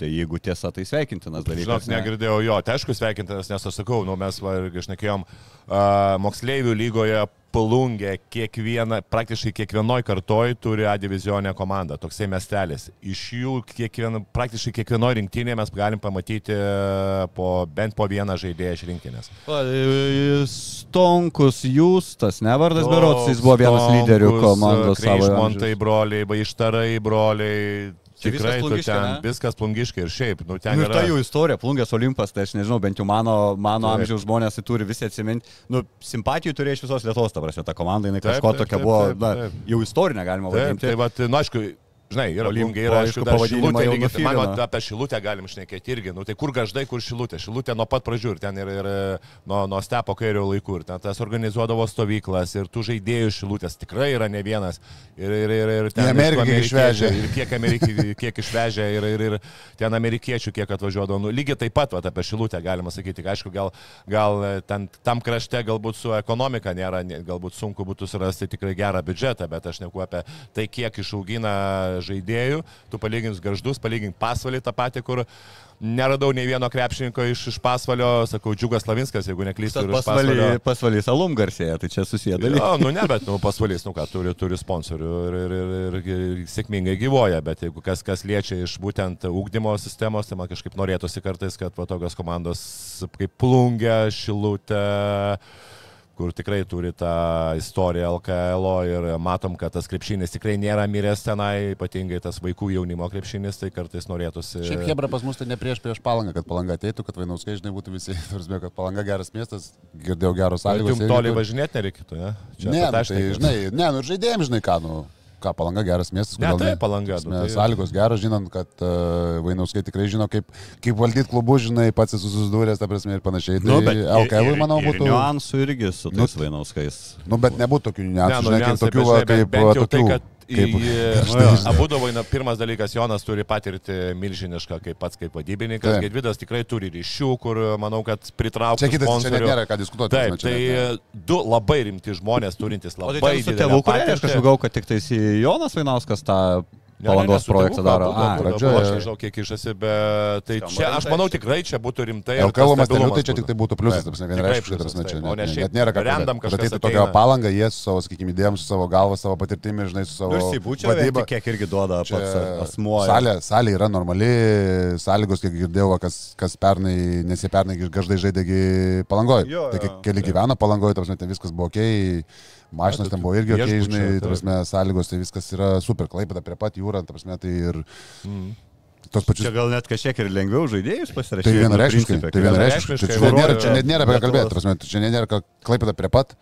tai jeigu tiesa, tai sveikintinas Žinok, dalykas. ne? negirdėjau jo, tai aišku sveikintinas, nes aš sakau, nu, mes va, išnekėjom, uh, moksleivių lygoje Palungė kiekviena, praktiškai kiekvienoj kartoj turi A divizionę komandą, toksai miestelis. Iš jų kiekvien, praktiškai kiekvienoj rinktinėje mes galim pamatyti e, po, bent po vieną žaidėją iš rinktinės. Va, e, Stonkus Justas, ne vardas Berots, jis buvo vienas lyderių komandos savo. Montai amžiaus. broliai, Baištarai broliai. Čia Tikrai viskas ten viskas plungiškai ir šiaip. Nu, ten Nu, ir yra... ta jų istorija, plungės Olimpas, tai aš nežinau, bent jau mano, mano Taip. amžiaus žmonės tai turi visi atsiminti. Nu, simpatijų turėjo iš visos Lietuvos, ta prasme, ta komanda, jinai Taip, kažko taip, tokia taip, buvo, taip, na, taip. jau istorinė galima Taip, vadinti. tai va, nu, aišku, žinai, yra Olimpiai, yra aišku, lygiai, tai man apie šilutę galim šnekėti irgi, nu tai kur gaždai, kur šilutė, šilutė nuo pat pradžių ir ten ir, ir nuo, nuo stepo kairio laikų ir ten tas organizuodavo stovyklas ir tų žaidėjų šilutės tikrai yra ne vienas. Ir, ir, ir, ir ten aišku, kiek išvežė. Ir kiek, ameriki, kiek išvežė ir, ir, ir ten amerikiečių kiek atvažiuodavo. Nu, lygiai taip pat va, apie šilutę galima sakyti. Aišku, gal, gal ten, tam krašte galbūt su ekonomika nėra, galbūt sunku būtų surasti tikrai gerą biudžetą, bet aš neku apie tai, kiek išaugina žaidėjų. Tu palygink garždus, palygink pasvalį tą patį, kur neradau nei vieno krepšininko iš, iš pasvalio, sakau, Džiugas Lavinskas, jeigu neklystu, iš pasvalys, alum garsėja, tai čia susiję dalykai. Jo, nu ne, bet nu, pasvalys, nu ką, turi, turi sponsorių ir, ir, ir, ir, ir sėkmingai gyvoja, bet jeigu kas, kas liečia iš būtent ūkdymo sistemos, tai man kažkaip norėtųsi kartais, kad va, tokios komandos kaip Plungė, Šilutė, kur tikrai turi tą istoriją LKL ir matom, kad tas krepšinis tikrai nėra miręs tenai, ypatingai tas vaikų jaunimo krepšinis, tai kartais norėtųsi. Šiaip Hebra pas mus tai ne prieš prieš palangą, kad palanga ateitų, kad Vainauskai, žinai, būtų visi, tarsi, kad palanga geras miestas, girdėjau geros sąlygos. Jums toli važinėti nereikėtų, ne? Čia ne, nu, tai, žinai, ne, nu žaidėjim, žinai, ką, nu ką palanga geras miestas. Ne, tai palanga. Nu, tai... Sąlygos geros, žinant, kad uh, Vainauskai tikrai žino, kaip, kaip valdyti klubus, žinai, pats esu susidūręs, ta prasme, ir panašiai. Tai nu, LKL, manau, būtų. Niuansų irgi su tais nu, Vainauskais. Nu, bet nebūtų tokių niuansų, ne, nu, žinai, tokių, va, kaip tokių. Tai, kad Kaip, į, *laughs* abu dovai, pirmas dalykas, Jonas turi patirti milžinišką, kaip pats kaip vadybininkas, Taip. Gedvidas tikrai turi ryšių, kur manau, kad pritraukti. Čia kitas, čia nėra ką diskutuoti. Taip, tai net, du labai rimti žmonės turintys labai... O tai su tėvų, kurie aš kažkaip kad tik tais Jonas Vainauskas tą Palangos projektą daro. A, pradžioje. Aš nežinau, kiek išasi, bet tai čia, aš manau, tikrai čia būtų rimtai. Jau kalbamas, tai čia tik tai būtų pliusas, taip, vienareiškiškai, taip, čia net, net, net nėra ką randam kažką. Tai tokia palanga, jie su savo, sakykime, idėjom, su savo galva, savo patirtimi, žinai, su savo... Vadybą, kiek irgi duoda pats asmuo. Salė, salė yra normali, sąlygos, kiek girdėjau, kas, kas pernai, nes jie pernai gaždai žaidėgi palangoje. Tai keli gyveno palangoje, tai viskas buvo ok. Mašinas ten buvo irgi, okay, žinai, prasme, sąlygos, tai viskas yra super, klaipėda prie pat jūrą, prasme, tai ir... Mm. Tos pačius... Čia gal net kažkiek ir lengviau žaidėjus pasirašyti. Tai vienareikšmiškai. Tai vienareikšmiškai. Čia, čia, nėra, čia nėra apie ką kalbėti, prasme, čia nėra klaipėda prie pat.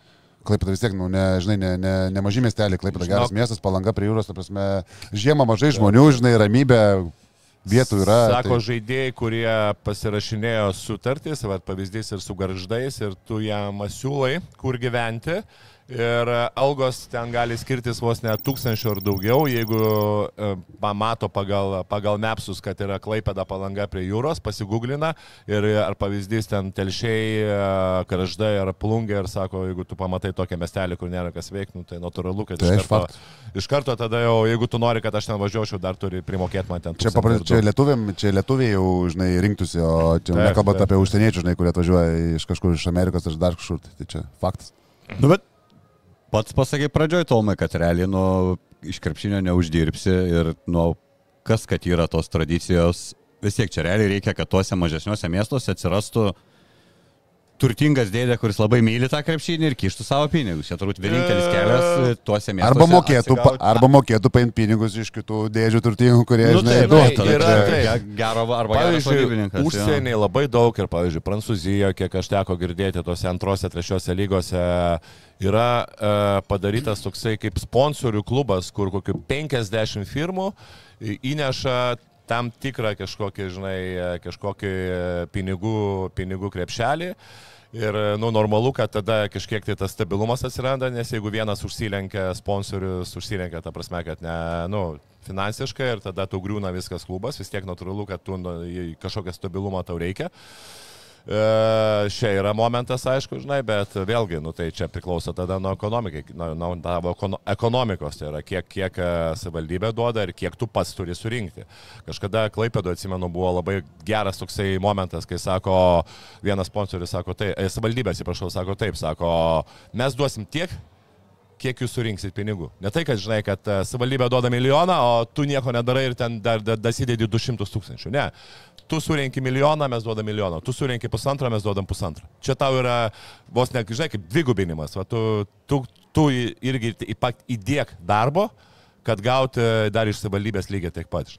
Klaipėda vis tiek, nu, ne, žinai, ne, ne, ne maži miesteliai, Klaipėda geras miestas, palanga prie jūros, ta prasme, žiemą mažai žmonių, žinai, ramybė, vietų yra. Sako tai... žaidėjai, kurie pasirašinėjo sutartys, va, pavyzdys ir su garždais, ir tu jam siūlai, kur gyventi. Ir e, algos ten gali skirtis vos ne tūkstančių ar daugiau, jeigu e, pamato pagal, pagal mepsus, kad yra klaipėda palanga prie jūros, pasigūglina ir ar pavyzdys ten telšiai, e, kraždai ar plungiai ir sako, jeigu tu pamatai tokią miestelį, kur nėra kas veikti, nu, tai natūralu, kad tai iš, karto, iš karto tada jau, jeigu tu nori, kad aš ten važiuočiau, dar turi primokėti man ten. Čia, papras, čia, lietuviam, čia lietuviai jau, žinai, rinktųsi, o čia nekalbant apie užsieniečius, žinai, kurie atvažiuoja iš kažkur iš Amerikos ar dar kažkur, tai čia faktas. Nu, bet Pats pasakai pradžioj, Tomai, kad realiai nuo iš krepšinio neuždirbsi ir nuo kas, kad yra tos tradicijos, vis tiek čia realiai reikia, kad tuose mažesniuose miestuose atsirastų turtingas dėdė, kuris labai myli tą krepšinį ir kištų savo pinigus. Čia turbūt vienintelis kelias e, tuose miestuose. Arba mokėtų, pa, arba mokėtų paimti pinigus iš kitų dėdžių turtingų, kurie, nu, žinai, duotų. Yra tai, gero arba pavyzdžiui, užsieniai labai daug ir, pavyzdžiui, Prancūzijoje, kiek aš teko girdėti, tose antrose, trečiose lygose yra e, padarytas toksai kaip sponsorių klubas, kur kokiu 50 firmų įneša tam tikrą kažkokį, žinai, kažkokį pinigų, pinigų krepšelį. Ir, nu, normalu, kad tada kažkiek tai tas stabilumas atsiranda, nes jeigu vienas užsilenkia, sponsorius užsilenkia, ta prasme, kad ne, nu, finansiškai ir tada tau griūna viskas klubas, vis tiek natūralu, kad tu nu, kažkokią stabilumą tau reikia. Uh, E, čia yra momentas, aišku, žinai, bet vėlgi, nu, tai čia priklauso tada nuo, nuo, nuo tavo ekonomikos, tai yra kiek, kiek e, savivaldybė duoda ir kiek tu pats turi surinkti. Kažkada Klaipėdo, atsimenu, buvo labai geras toksai momentas, kai sako, vienas sponsorius sako, tai, e, savivaldybė, atsiprašau, sako taip, sako, mes duosim tiek, kiek jūs surinksit pinigų. Ne tai, kad žinai, kad savivaldybė duoda milijoną, o tu nieko nedarai ir ten dar dasidėdi 200 tūkstančių. Ne tu surenki milijoną, mes duodam milijoną, tu surenki pusantrą, mes duodam pusantrą. Čia tau yra vos ne, žinai, kaip dvigubinimas. Va, tu, tu, tu irgi įdėk darbo, kad gauti dar iš savivaldybės lygiai tiek pat.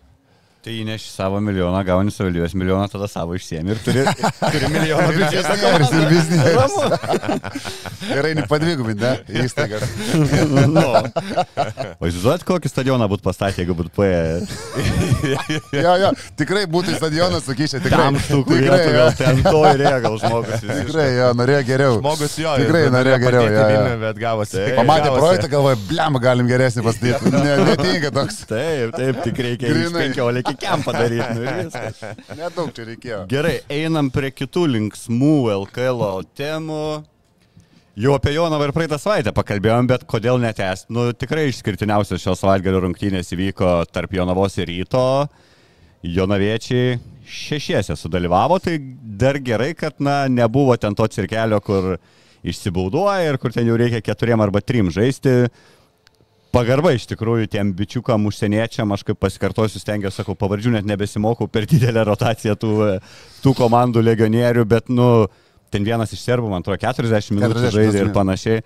Tai įneši savo milijoną, gauni savivaldybės milijoną, tada savo išsiemi ir turi, turi milijoną biudžetą. ir biznis. Gerai, nepadvigubinti, ne? Įstaigas. no. O įsivaizduojat, kokį stadioną būtų pastatę, jeigu būtų paėję? jo, jo, tikrai būtų stadionas, sakyčiau, tikrai. Tam tų, kurie turėtų gal ten to įrėjo, gal žmogus. Tikrai, jo, norėjo geriau. Žmogus jo, tikrai norėjo geriau. Jo, jo. Bet gavosi. Pamatė projektą, galvoja, blem, galim geresnį pastatyti. Ne, netinka toks. Taip, taip, tik reikia 15 kiam padaryti. Nu, *laughs* Nedaug čia reikėjo. Gerai, einam prie kitų linksmų LKL temų. Jau apie Joną ir praeitą savaitę pakalbėjom, bet kodėl netęsti? Nu, tikrai išskirtiniausios šios savaitgalio rungtynės įvyko tarp Jonavos ir Ryto. Jonaviečiai šešiese sudalyvavo, tai dar gerai, kad na, nebuvo ten to cirkelio, kur išsibauduoja ir kur ten jau reikia keturiem arba trim žaisti pagarba iš tikrųjų tiem bičiukam, užsieniečiam, aš kaip pasikartosiu, stengiuosi, sakau, pavardžių net nebesimokau per didelę rotaciją tų, tų komandų legionierių, bet, nu, ten vienas iš serbų, man atrodo, 40 minučių 40 žaidė ir panašiai.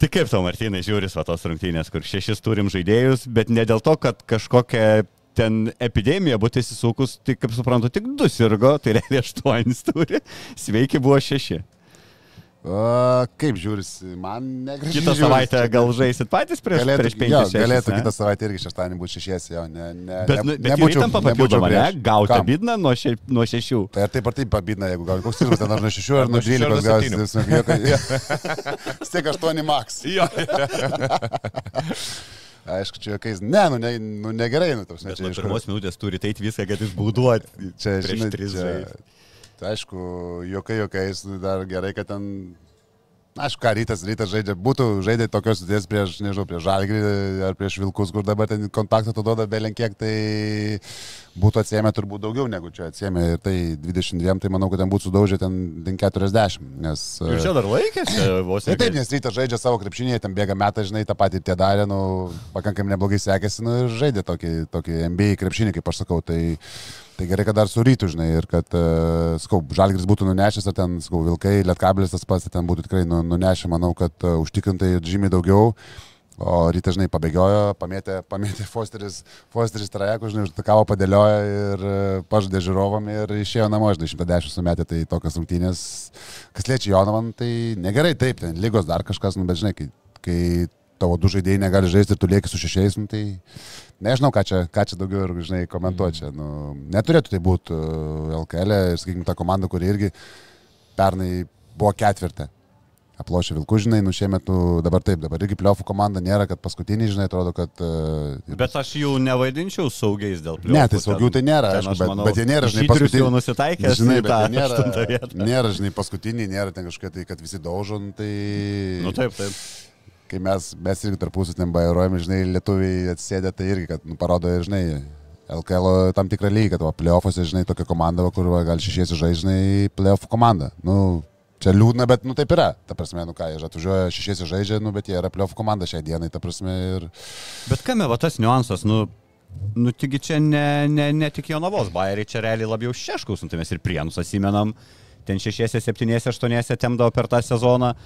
Tai kaip tau, Martinai, žiūris va tos rungtynės, kur šešis turim žaidėjus, bet ne dėl to, kad kažkokia ten epidemija būtų įsisukus, tai kaip suprantu, tik du sirgo, tai realiai aštuonis turi, sveiki buvo šeši. A, kaip žiūrisi, man negražiai. Kitą žiūrisi. savaitę gal žaisit patys prieš, galėtų, prieš penkis. galėtų kitą savaitę irgi šeštadienį būti šešiesi, jo, ne, ne, Bet, ne, nu, bet nebūčiau įtampa papildoma, ne? Gauti Kam? bidną nuo, še, nuo šešių. Tai ar taip ar taip pabidna, jeigu gal koks skirtumas ten ar nuo 6 ar Ar nuo nuo šešių, ar 12 nuo gausi. Jokai... Stiek 8 max. Jo. *laughs* Aišku, čia jokiais. Ne, nu, ne, nu negerai, nu, tos kur- pirmos minutės turi eiti viską, kad išbūduoti. Čia, žinai, tris žaist. Tai aišku, jokai, jokais, nu, dar gerai, kad ten, aišku, ką rytas, rytas žaidžia, būtų žaidė tokios sudės prieš, nežinau, prieš žalgrį ar prieš vilkus, kur dabar ten kontaktą tu duoda belenkiek, tai būtų atsiemę turbūt daugiau negu čia atsiemė ir tai 22, tai manau, kad ten būtų sudaužę ten, ten 40, nes... Ir čia dar laikėsi, *laughs* vos Tai ir taip, nes rytas žaidžia savo krepšinį, ten bėga metai, žinai, tą patį tie darė, nu, pakankamai neblogai sekėsi, nu, ir žaidė tokį, tokį NBA krepšinį, kaip aš sakau, tai, tai gerai, kad dar su rytu, žinai, ir kad, uh, skau, žalgris būtų nunešęs, ar ten, skau, vilkai, lietkabilis tas pats, tai ten būtų tikrai nu, nunešę, manau, kad uh, užtikrintai žymiai daugiau. O ryte, žinai, pabėgiojo, pamėtė, *laughs* pamėtė Fosteris, Fosteris trajekų, žinai, užtakavo, padėliojo ir e, pažadė žiūrovam ir išėjo namo, žinai, 110 sumetė, tai tokios rungtynės, kas liečia Jonavan, tai negerai, taip, ten lygos dar kažkas, nu, bet žinai, kai, kai tavo du žaidėjai negali žaisti ir tu lieki su šešiais, nu, tai nežinau, ką čia, ką čia daugiau ir, žinai, komentuoti čia. Nu, neturėtų tai būti uh, LKL, ir, sakykime, ta komanda, kuri irgi pernai buvo ketvirtė. Aplošė Vilkų, žinai, nu šiemet, nu, dabar taip, dabar irgi pliofų komanda nėra, kad paskutiniai, žinai, atrodo, kad... Uh, Bet aš jų nevaidinčiau saugiais dėl plių. Ne, tai saugių tai nėra, aišku, bet, bet jie nėra, žinai, paskutiniai. jau nusitaikė, Žinai, bet vietą. nėra, nėra, žinai, paskutiniai, nėra ten kažkokie tai, kad visi daužo, nu, tai... Nu taip, taip. Kai mes, mes irgi tarpusų ten bairuojame, žinai, lietuviai atsėdė, tai irgi, kad nu, parodo, ir, žinai, LKL tam tikrą lygį, kad playoffuose, žinai, tokia komanda, kur va, gal šešiesi žaidžiai, playoffų komanda. Nu, čia liūdna, bet, nu, taip yra. Ta prasme, nu ką, jie atvažiuoja šešiesi žaidžia, nu, bet jie yra playoffų komanda šiai dienai, ta prasme, ir... Bet kame va tas niuansas, nu, nu tigi čia ne, ne, ne tik Jonavos bairiai, čia realiai labiau šeškaus, nu, tai mes ir prienus atsimenam, ten šešiesi, septyniesi, aštuoniesi temdavo per tą sezoną.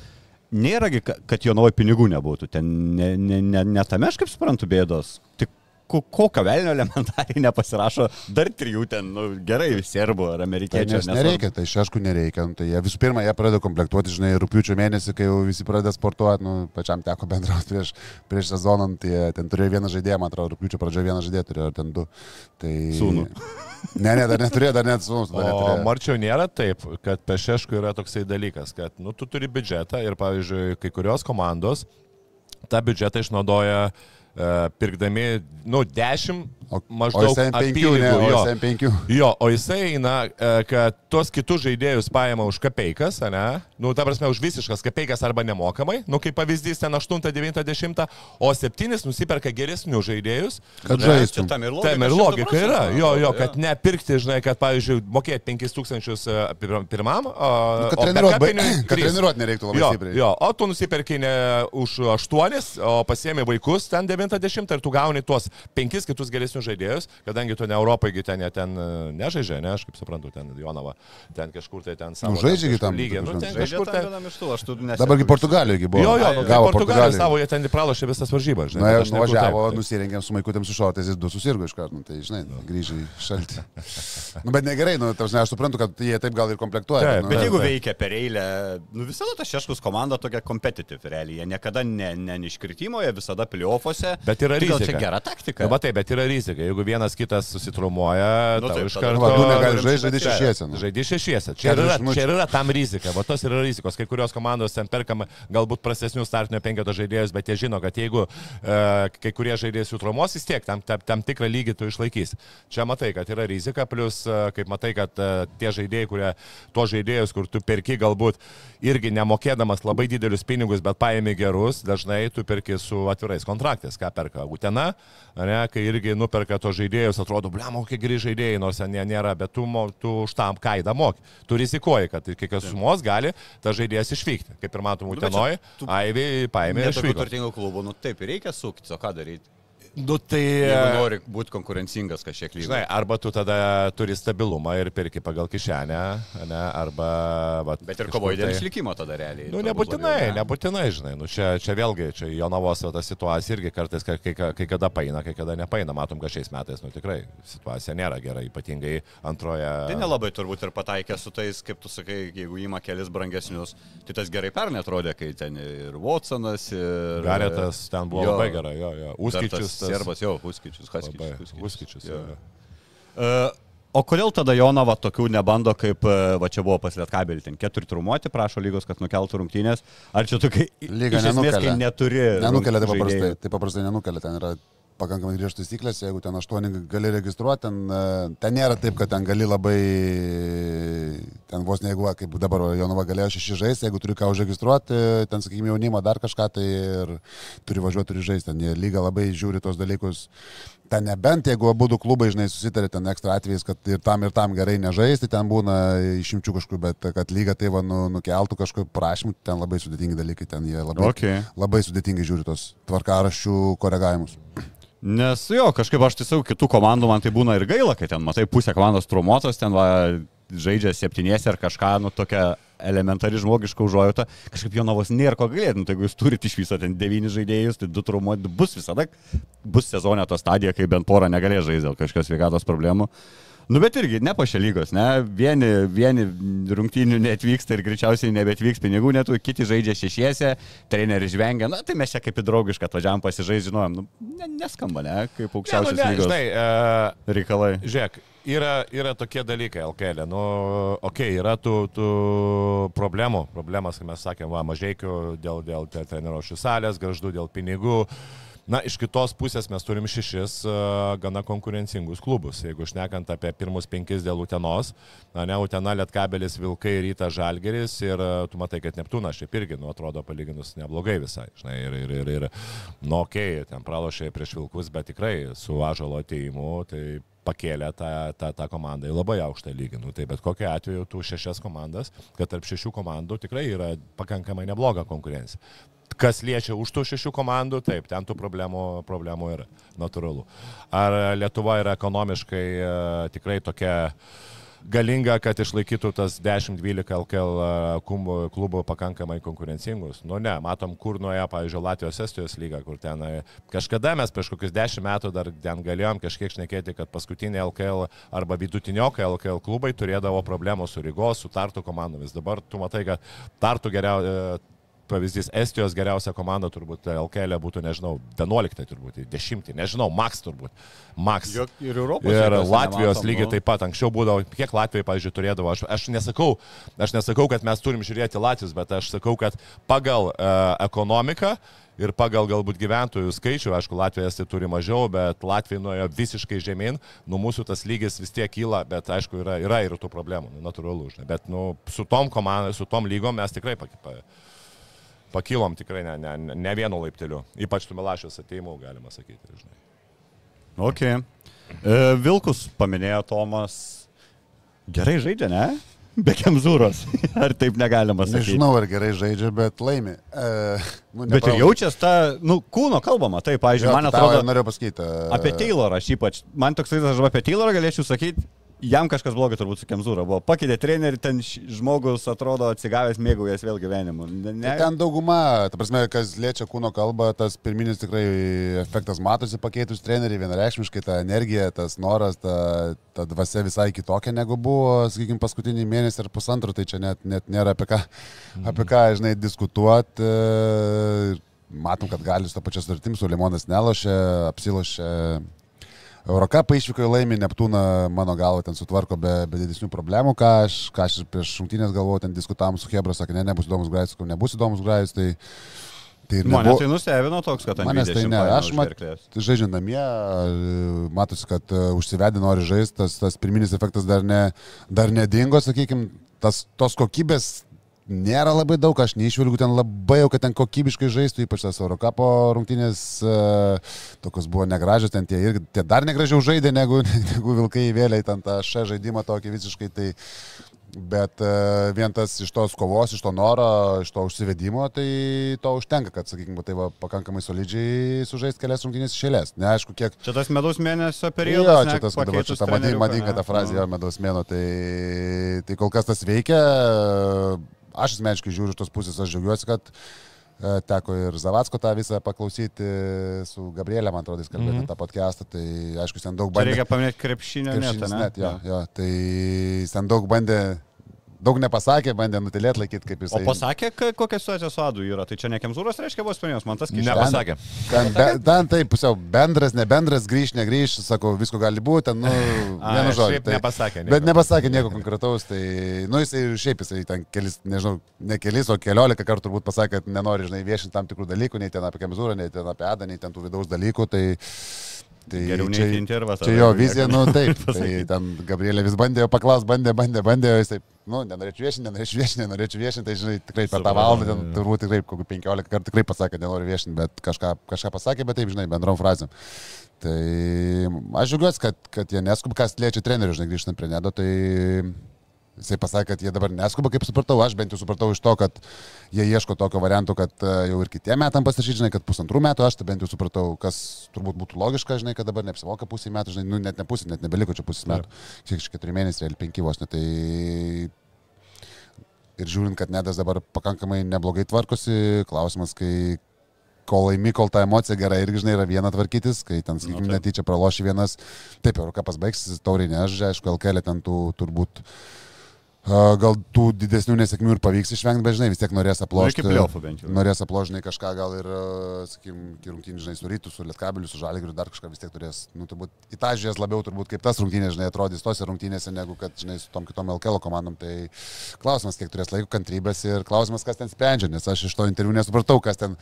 Nėragi, ka- kad Jonavoje pinigų nebūtų, ten ne, ne, ne, ne tame aš kaip suprantu bėdos. Tik ko- kokio velnio elementariai nepasirašo dar trijų ten, nu, gerai, serbų ar Tai amerikiečių. nes nereikia, tai šešku nereikia. Nu, tai jie visų pirma, jie pradeda komplektuoti, žinai, rūpiučio mėnesį, kai jau visi pradeda sportuoti, nu, pačiam teko bendrauti prieš, prieš sezoną, nu, tai ten turėjo vieną žaidėją, man atrodo, rūpiučio pradžioje vieną žaidėją turėjo, ar ten du. Tai... Sūnų. *laughs* Ne, ne, dar neturėjo, dar net sūnus. O neturėjo. Marčiau nėra taip, kad pešeškų yra toksai dalykas, kad nu, tu turi biudžetą ir, pavyzdžiui, kai kurios komandos tą biudžetą išnaudoja e, pirkdami, nu, 10 O, maždaug o SM5, apylygų, ne, o jo. SM5. Jo, o jisai eina, e, kad tuos kitus žaidėjus paima už kapeikas, ne? Nu, ta prasme, už visiškas kapeikas arba nemokamai, nu, kaip pavyzdys ten 8, 9, 10, o 7 nusiperka geresnius žaidėjus. Kad Čia žaistum. tam ir logika. Tam ir 100 logika yra, jo, jo, kad atrodo, nepirkti, žinai, kad, pavyzdžiui, mokėti 5000 pirmam, o, Nu, Kad o *clears throat* treniruot, nereiktų labai Jo, stipriai. jo, o tu nusipirki ne už 8, o pasiemi vaikus ten 90 ir tu gauni tuos 5 kitus geresnius žaidėjus, kadangi tu ne Europoje, ten jie ten e, nežaidžia, ne, aš kaip suprantu, ten Jonava, ten kažkur tai ten savo. Nu, žaidžia ten gi tam, kažkur lygiai, nu, ten kažkur ten. vienam iš tų, aš tu nesu. Dabargi Portugalijoje buvo. Jo, jo, nu, gavo tai Portugaliją. savo, jie ten pralašė visas varžybas, žinai. Na, ir aš nuvažiavo, nusirengėm su maikutėm su šortais, jis du susirgo iš karto, nu, tai žinai, grįžai į šaltį. nu, bet negerai, nu, tarsi, aš suprantu, kad jie taip gal ir komplektuoja. Taip, nu, Bet jeigu veikia per eilę, nu visada ta šeškus komanda tokia competitive realiai, jie niekada ne, ne neiškritimo, jie visada pliofose. Bet yra Tai gal rizika. Čia gera taktika. Na, matai, bet yra rizika. Jeigu vienas kitas susitrumuoja, Nu, nu, taip, iš karto... Du negali Čia- žaisti, žaidži čia- šešiesi. Nu. Žaidži šešiesi. Čia yra, 40 minučių. čia yra tam rizika. Va tos yra rizikos. Kai kurios komandos ten perkama galbūt prastesnių startinio penketo žaidėjus, bet jie žino, kad jeigu e, kai kurie žaidėjai sutrumos, vis tiek tam, tam, tam tikrą lygį tu išlaikys. Čia matai, kad yra rizika, plus e, kaip matai, kad e, tie žaidėjai, kurie, tuos žaidėjus, kur tu perki galbūt irgi nemokėdamas labai didelius pinigus, bet paėmė gerus, dažnai tu perki su atvirais kontraktais, ką perka Utena, ne, kai irgi nuperka tos žaidėjus, atrodo, blem, kokie geri žaidėjai, nors ten nėra, bet tu, tu už tam kaidą moki. Tu rizikuoji, kad iki kokios sumos gali tas žaidėjas išvykti. Kaip ir matom, Utenoje, Aivį paėmė išvyko. turtingų klubų, nu taip ir reikia sukti, o ką daryti? Nu tai... Jeigu nori būti konkurencingas kažkiek lygiai. Žinai, arba tu tada turi stabilumą ir perki pagal kišenę, ne, arba... Vat, Bet ir kovoji dėl tai- išlikimo tada realiai. Nu, nebūtinai, labiau, ne? nebūtinai, žinai, nu, čia, čia vėlgi, čia Jonavos ta situacija irgi kartais, kai, kai, kai kada paina, kai kada nepaina, matom, kad šiais metais, nu tikrai, situacija nėra gera, ypatingai antroje. Tai nelabai turbūt ir pataikė su tais, kaip tu sakai, jeigu įma kelis brangesnius, tai tas gerai pernai atrodė, kai ten ir Watsonas, ir... Garetas ten buvo Jo. labai gerai, jo, jo. Uskičius. Serbas jau, Uskičius, Labai, Haskičius. Uskičius. Jo. jo. E, O kodėl tada Jonava tokių nebando, kaip e, va čia buvo pas Lietkabelį, ten keturi trumuoti, prašo lygos, kad nukeltų rungtynės? Ar čia tokia... Lyga iš esmės, kai neturi... Nenukelia taip paprastai. Taip paprastai nenukelia. Ten yra pakankamai griežtas taisyklės. Jeigu ten aštuoni gali registruoti, ten, e, ten nėra taip, kad ten gali labai... Ten vos ne jeigu, kaip dabar Jonava galėjo šeši žaisti, jeigu turi ką užregistruoti, ten, sakykime, jaunimą dar kažką, tai ir turi važiuoti, turi žaisti. Ten lyga labai žiūri tos dalykus. Ten nebent, jeigu abu du klubai, žinai, susitarė ten ekstra atvejais, kad ir tam ir tam gerai nežaisti, ten būna išimčių kažkokių, bet kad lyga tai va nu, nukeltų kažkokiu prašymu, ten labai sudėtingi dalykai, ten jie labai, Okay. labai sudėtingai žiūri tos tvarkaraščių koregavimus. Nes jo, kažkaip aš tiesiog kitų komandų man tai būna ir gaila, kai ten matai pusę komandos trumuotos, ten va, žaidžia septyniesi ar kažką, nu tokia elementari žmogiška užuojauta, kažkaip Jonavos nėra ko galėti, nu tai jeigu jūs turite iš viso ten devynis žaidėjus, tai du trumuoti bus visada, bus sezonė to stadija, kai bent porą negalės žaisti dėl kažkokios sveikatos problemų. Nu bet irgi ne pašia lygos, ne? Vieni, vieni rungtynių neatvyksta ir greičiausiai nebetvyks pinigų, net kiti žaidžia šešiese, treneris žvengia, na tai mes čia kaip į draugišką atvažiavam pasižaisti, žinojom, nu, ne, neskamba, ne, kaip Ne, nu, aukščiausios ne, lygos žinai, e, reikalai. Žiūrėk, yra, yra tokie dalykai LKL. Nu, okei, okay, yra tų, tų problemų. Problemas, kaip mes sakėm, va, mažiekių dėl, dėl te- treniruošių salės, graždų dėl pinigų. Na, iš kitos pusės mes turim šešis uh, gana konkurencingus klubus. Jeigu šnekant apie pirmus penkis dėl Utenos, na, ne, Utena, Lietkabelis, Vilkai, Rytas, Žalgeris ir uh, tu matai, kad Neptūnas šiaip irgi, nu, atrodo palyginus neblogai visai. Žinai, ir, ir, ir, ir, nu, okei, okay, ten pralošė prieš Vilkus, bet tikrai su Ažalo ateimu, tai pakėlė tą, tą, tą komandą į labai aukštą lygį. Nu, tai bet kokiu atveju tų šešias komandas, kad tarp šešių komandų tikrai yra pakankamai nebloga konkurencija. Kas liečia už tų šešių komandų, taip, ten tų problemų, problemų yra natūralu. Ar Lietuva yra ekonomiškai e, tikrai tokia galinga, kad išlaikytų tas 10-12 LKL klubų, pakankamai konkurencingus. Nu ne, matom, kur nuėjo, pavyzdžiui, Latvijos Estijos lyga, kur ten e, kažkada mes prieš kokius 10 metų dar ten galėjom kažkiek šnekėti, kad paskutinė LKL arba vidutiniokai LKL klubai turėdavo problemų su Rygos, su Tartu komandomis. Dabar tu matai, kad Tartu geriausia pavyzdys, Estijos geriausia komanda turbūt LKL būtų, nežinau, 11 turbūt, 10, nežinau, Max turbūt. Max. Jok- ir Europos Ir Latvijos nematom, lygiai nu. taip pat. Anksčiau būdavo, kiek Latvijai, pavyzdžiui, turėdavo. Aš, aš, nesakau, aš nesakau, kad mes turim žiūrėti Latvijos, bet aš sakau, kad pagal uh, ekonomiką ir pagal galbūt gyventojų skaičių, aišku, Latvijas tai turi mažiau, bet Latvija nuėjo visiškai žemyn, nu mūsų tas lygis vis tiek kyla, bet aišku, yra, yra ir tų problemų, nu, natūralu, žinai. Bet nu, su tom komandom, su tom lygom mes tikrai pakipame pakilom tikrai ne, ne, ne- ne vienu laipteliu. Ypač tu Milašius ateimu, galima sakyti. Žinai. Ok. E, Vilkus paminėjo Tomas. Gerai žaidžia, ne? Be kemzūros. *laughs* Ar taip negalima sakyti? Nežinau, ar gerai žaidžia, bet laimi. E, nu, Bet ir jaučiasi ta, nu, kūno kalbama, taip, pavyzdžiui, man atrodo, Norėjau pasakyti. e, apie Taylorą aš ypač, man toks vaizdas, aš apie Taylorą galėčiau sakyti, jam kažkas blogai turbūt su kemzūra buvo. Pakeitė trenerių, ten žmogus atrodo atsigavęs, mėgaujas vėl gyvenimu. Ne, Tai ten dauguma, ta prasme, kas liečia kūno kalbą, tas pirminis tikrai efektas matosi pakeitus trenerių, vienareikšmiškai ta energija, tas noras, ta, ta dvasia visai kitokia negu buvo, sakykime, paskutinį mėnesį ar pusantrų, tai čia net, net nėra apie ką, apie ką, žinai, diskutuoti. Matom, kad gali su to pačios sutartim, su Limonas nelošia, apsilošia. Eurocapą išvyko į laimį, Neptūną mano galva ten sutvarko be, be didesnių problemų, ką aš, ką aš prieš šimtinės galvojau, ten diskutavom su Hebra, sakė, ne, nebus įdomus grajus, sakau, nebus įdomus grajus, tai... tai ir Mane nebuvo- tai nustebino toks, kad ant Manęs tai 20 ne, aš mat, žaidžiant namie, e, matosi, kad e, užsivedė, nori žaisti, tas, tas pirminis efektas dar, ne, dar nedingo, sakykime, tas, tos kokybės nėra labai daug, aš neišvilgiu ten labai jau, kad ten kokybiškai žaistų, ypač tas Eurocapo rungtynės, e, tokios buvo negražios, ten tie, irgi, tie dar negražiau žaidė, negu, *laughs* negu Vilkai vėliai, ten tą šią žaidimą tokį visiškai, tai Bet e, vien tas iš tos kovos, iš to noro, iš to užsivedimo, tai to užtenka, kad, sakykime, tai va, pakankamai solidžiai sužaisti kelias rungtynės išėlės. Neaišku, kiek. Čia tas medaus mėnesio Jo, periodas. čia ne, tas, dabar čia ta madinga, madinga ta frazė, jo, medaus mėno, tai, tai kol kas tas veikia. Aš asmeniškai žiūriu iš tos pusės, aš džiaugiuosi, kad e, teko ir Zavatsko tą visą paklausyti su Gabrielė, man atrodo, kalbėjo Mhm. apie tą podcastą, tai aišku, ten daug Čia bandė. reikia paminėti krepšinio Krepšinis netą, ne? net, jo, jo, tai ten daug bandė, daug nepasakė, bandė nutilėti laikyti, kaip jis. O pasakė, kokia situacija su Adu yra. Tai čia ne Kemzūros reiškia buvo sprendimas, man tas kišė. Nepasakė. Ten, be, ten taip, pusiau bendras, ne bendras, grįž, negrįž, sako, visko gali būti, ten, nu, *laughs* vienu žodžiu. šiaip nepasakė nieko. Bet nepasakė nieko konkretaus, tai, nu, jisai ir šiaip jisai ten kelis, nežinau, ne kelis, o keliolika kartų turbūt pasakė, kad nenori, žinai, viešinti tam tikrų dalykų, nei ten apie Kemzūrą, nei ten apie Adą, nei ten tų vidaus dalykų, tai... Tai Geriau čia, neiti į intervą, čia jo vizija, nu *laughs* taip. Tai ten Gabrielė vis bandė paklaus, bandė, bandė, bandė, jisai, nu, nenorėčiau viešinti, nenorėčiau viešinti, nenorėčiau viešinti, tai žinai, tikrai per tą valandą, ten turbūt tikrai kokių 15 kartų tikrai pasakė, kad nenori viešinti, bet kažką, kažką pasakė, bet taip, žinai, bendrom frazėm. Tai aš džiaugiuosi, kad, kad jie neskuba, kas liečia trenerių, žinai, grįžtant prie nedo, tai jisai pasakė, kad jie dabar neskuba, kaip supratau, aš bent jau supratau iš to, kad jie ieško tokio varianto, kad e, jau ir kitiem metam pasirašyti, žinai, kad pusantrų metų, aš tai bent jau supratau, kas turbūt būtų logiška, žinai, kad dabar neapsimoka pusę metų, žinai, nu net ne pusė, net nebeliko čia pusės metų, kiek iš keturių mėnesių, realiai penki vos, net tai ir žiūrint, kad nedas dabar pakankamai neblogai tvarkosi, klausimas, kai kol laimi, kol ta emocija gera irgi, žinai, yra viena tvarkytis, kai ten, sakykime, taip. netyčia praloši vienas, taip, Eurocapas baigsis, tauriai než, aišku, LKL ten tų turbūt a, gal tų didesnių nesėkmių ir pavyks išvengti, bet, žinai, vis tiek norės Nu, aplošti. Norės apložinai kažką gal ir, sakykime, rungtynį, žinai, su rytu, su lietkabiliu, su žalgiriu, dar kažką vis tiek turės, nu, turbūt į tą žiūrės labiau, turbūt kaip tas rungtynės, žinai, atrodys tose rungtynėse, negu kad, žinai, su tom kitom LKL komandom. Tai klausimas, kiek turės laiko kantrybės ir klausimas, kas ten sprendžia, nes aš iš to interviu nesupratau, kas ten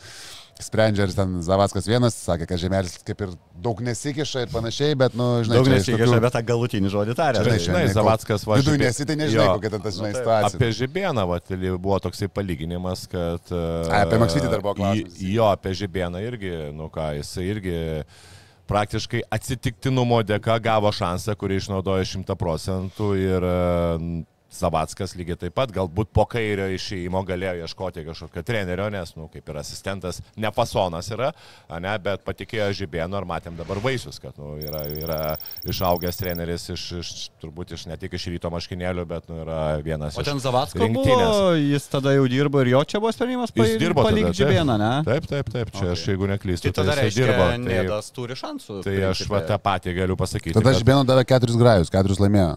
sprendžia, ar ten Zavaskas vienas sakė, kad žemelis kaip ir daug nesikiša ir panašiai, bet, nu, žinai, Daug nesigiša, tokių- bet tą galutinį žodį tarė. Žinai, Tai- Žinai, ne, Zavackas va. Viduje žibė- nesi, tai nežinai, Jo. kokia ten ta, žinai, Nu, taip. situacija. Apie Žibėną va, tai buvo toksai palyginimas, kad... Ai, apie Maksvytį dar buvo klausimas. į- Jo, apie Žibėną irgi, nu ką, jisai irgi praktiškai atsitiktinumo dėka gavo šansą, kurį išnaudojo 100 procentų ir Zavackas lygiai taip pat, galbūt po kairio išėjimo galėjo ieškoti kažkokio trenerio, nes, nu, kaip ir asistentas, ne fasonas yra, ne, bet patikėjo Žibėnu ir matėm dabar vaisius, kad nu, yra, yra išaugęs treneris iš, iš, turbūt iš ne tik iš ryto maškinėlių, bet nu, yra vienas O ten rinktinės. buvo, jis tada jau dirbo ir jo čia buvo sprendimas Jis palikti taip. Žibėną, ne? Taip, taip, taip, čia Okay. aš jeigu neklystu, Tai tada jisai reiškia, dirbo. Tai, turi šansų. tai aš va, tą patį galiu pasakyti. Tada kad Žibėno davė keturis grajus, keturis laimėjo.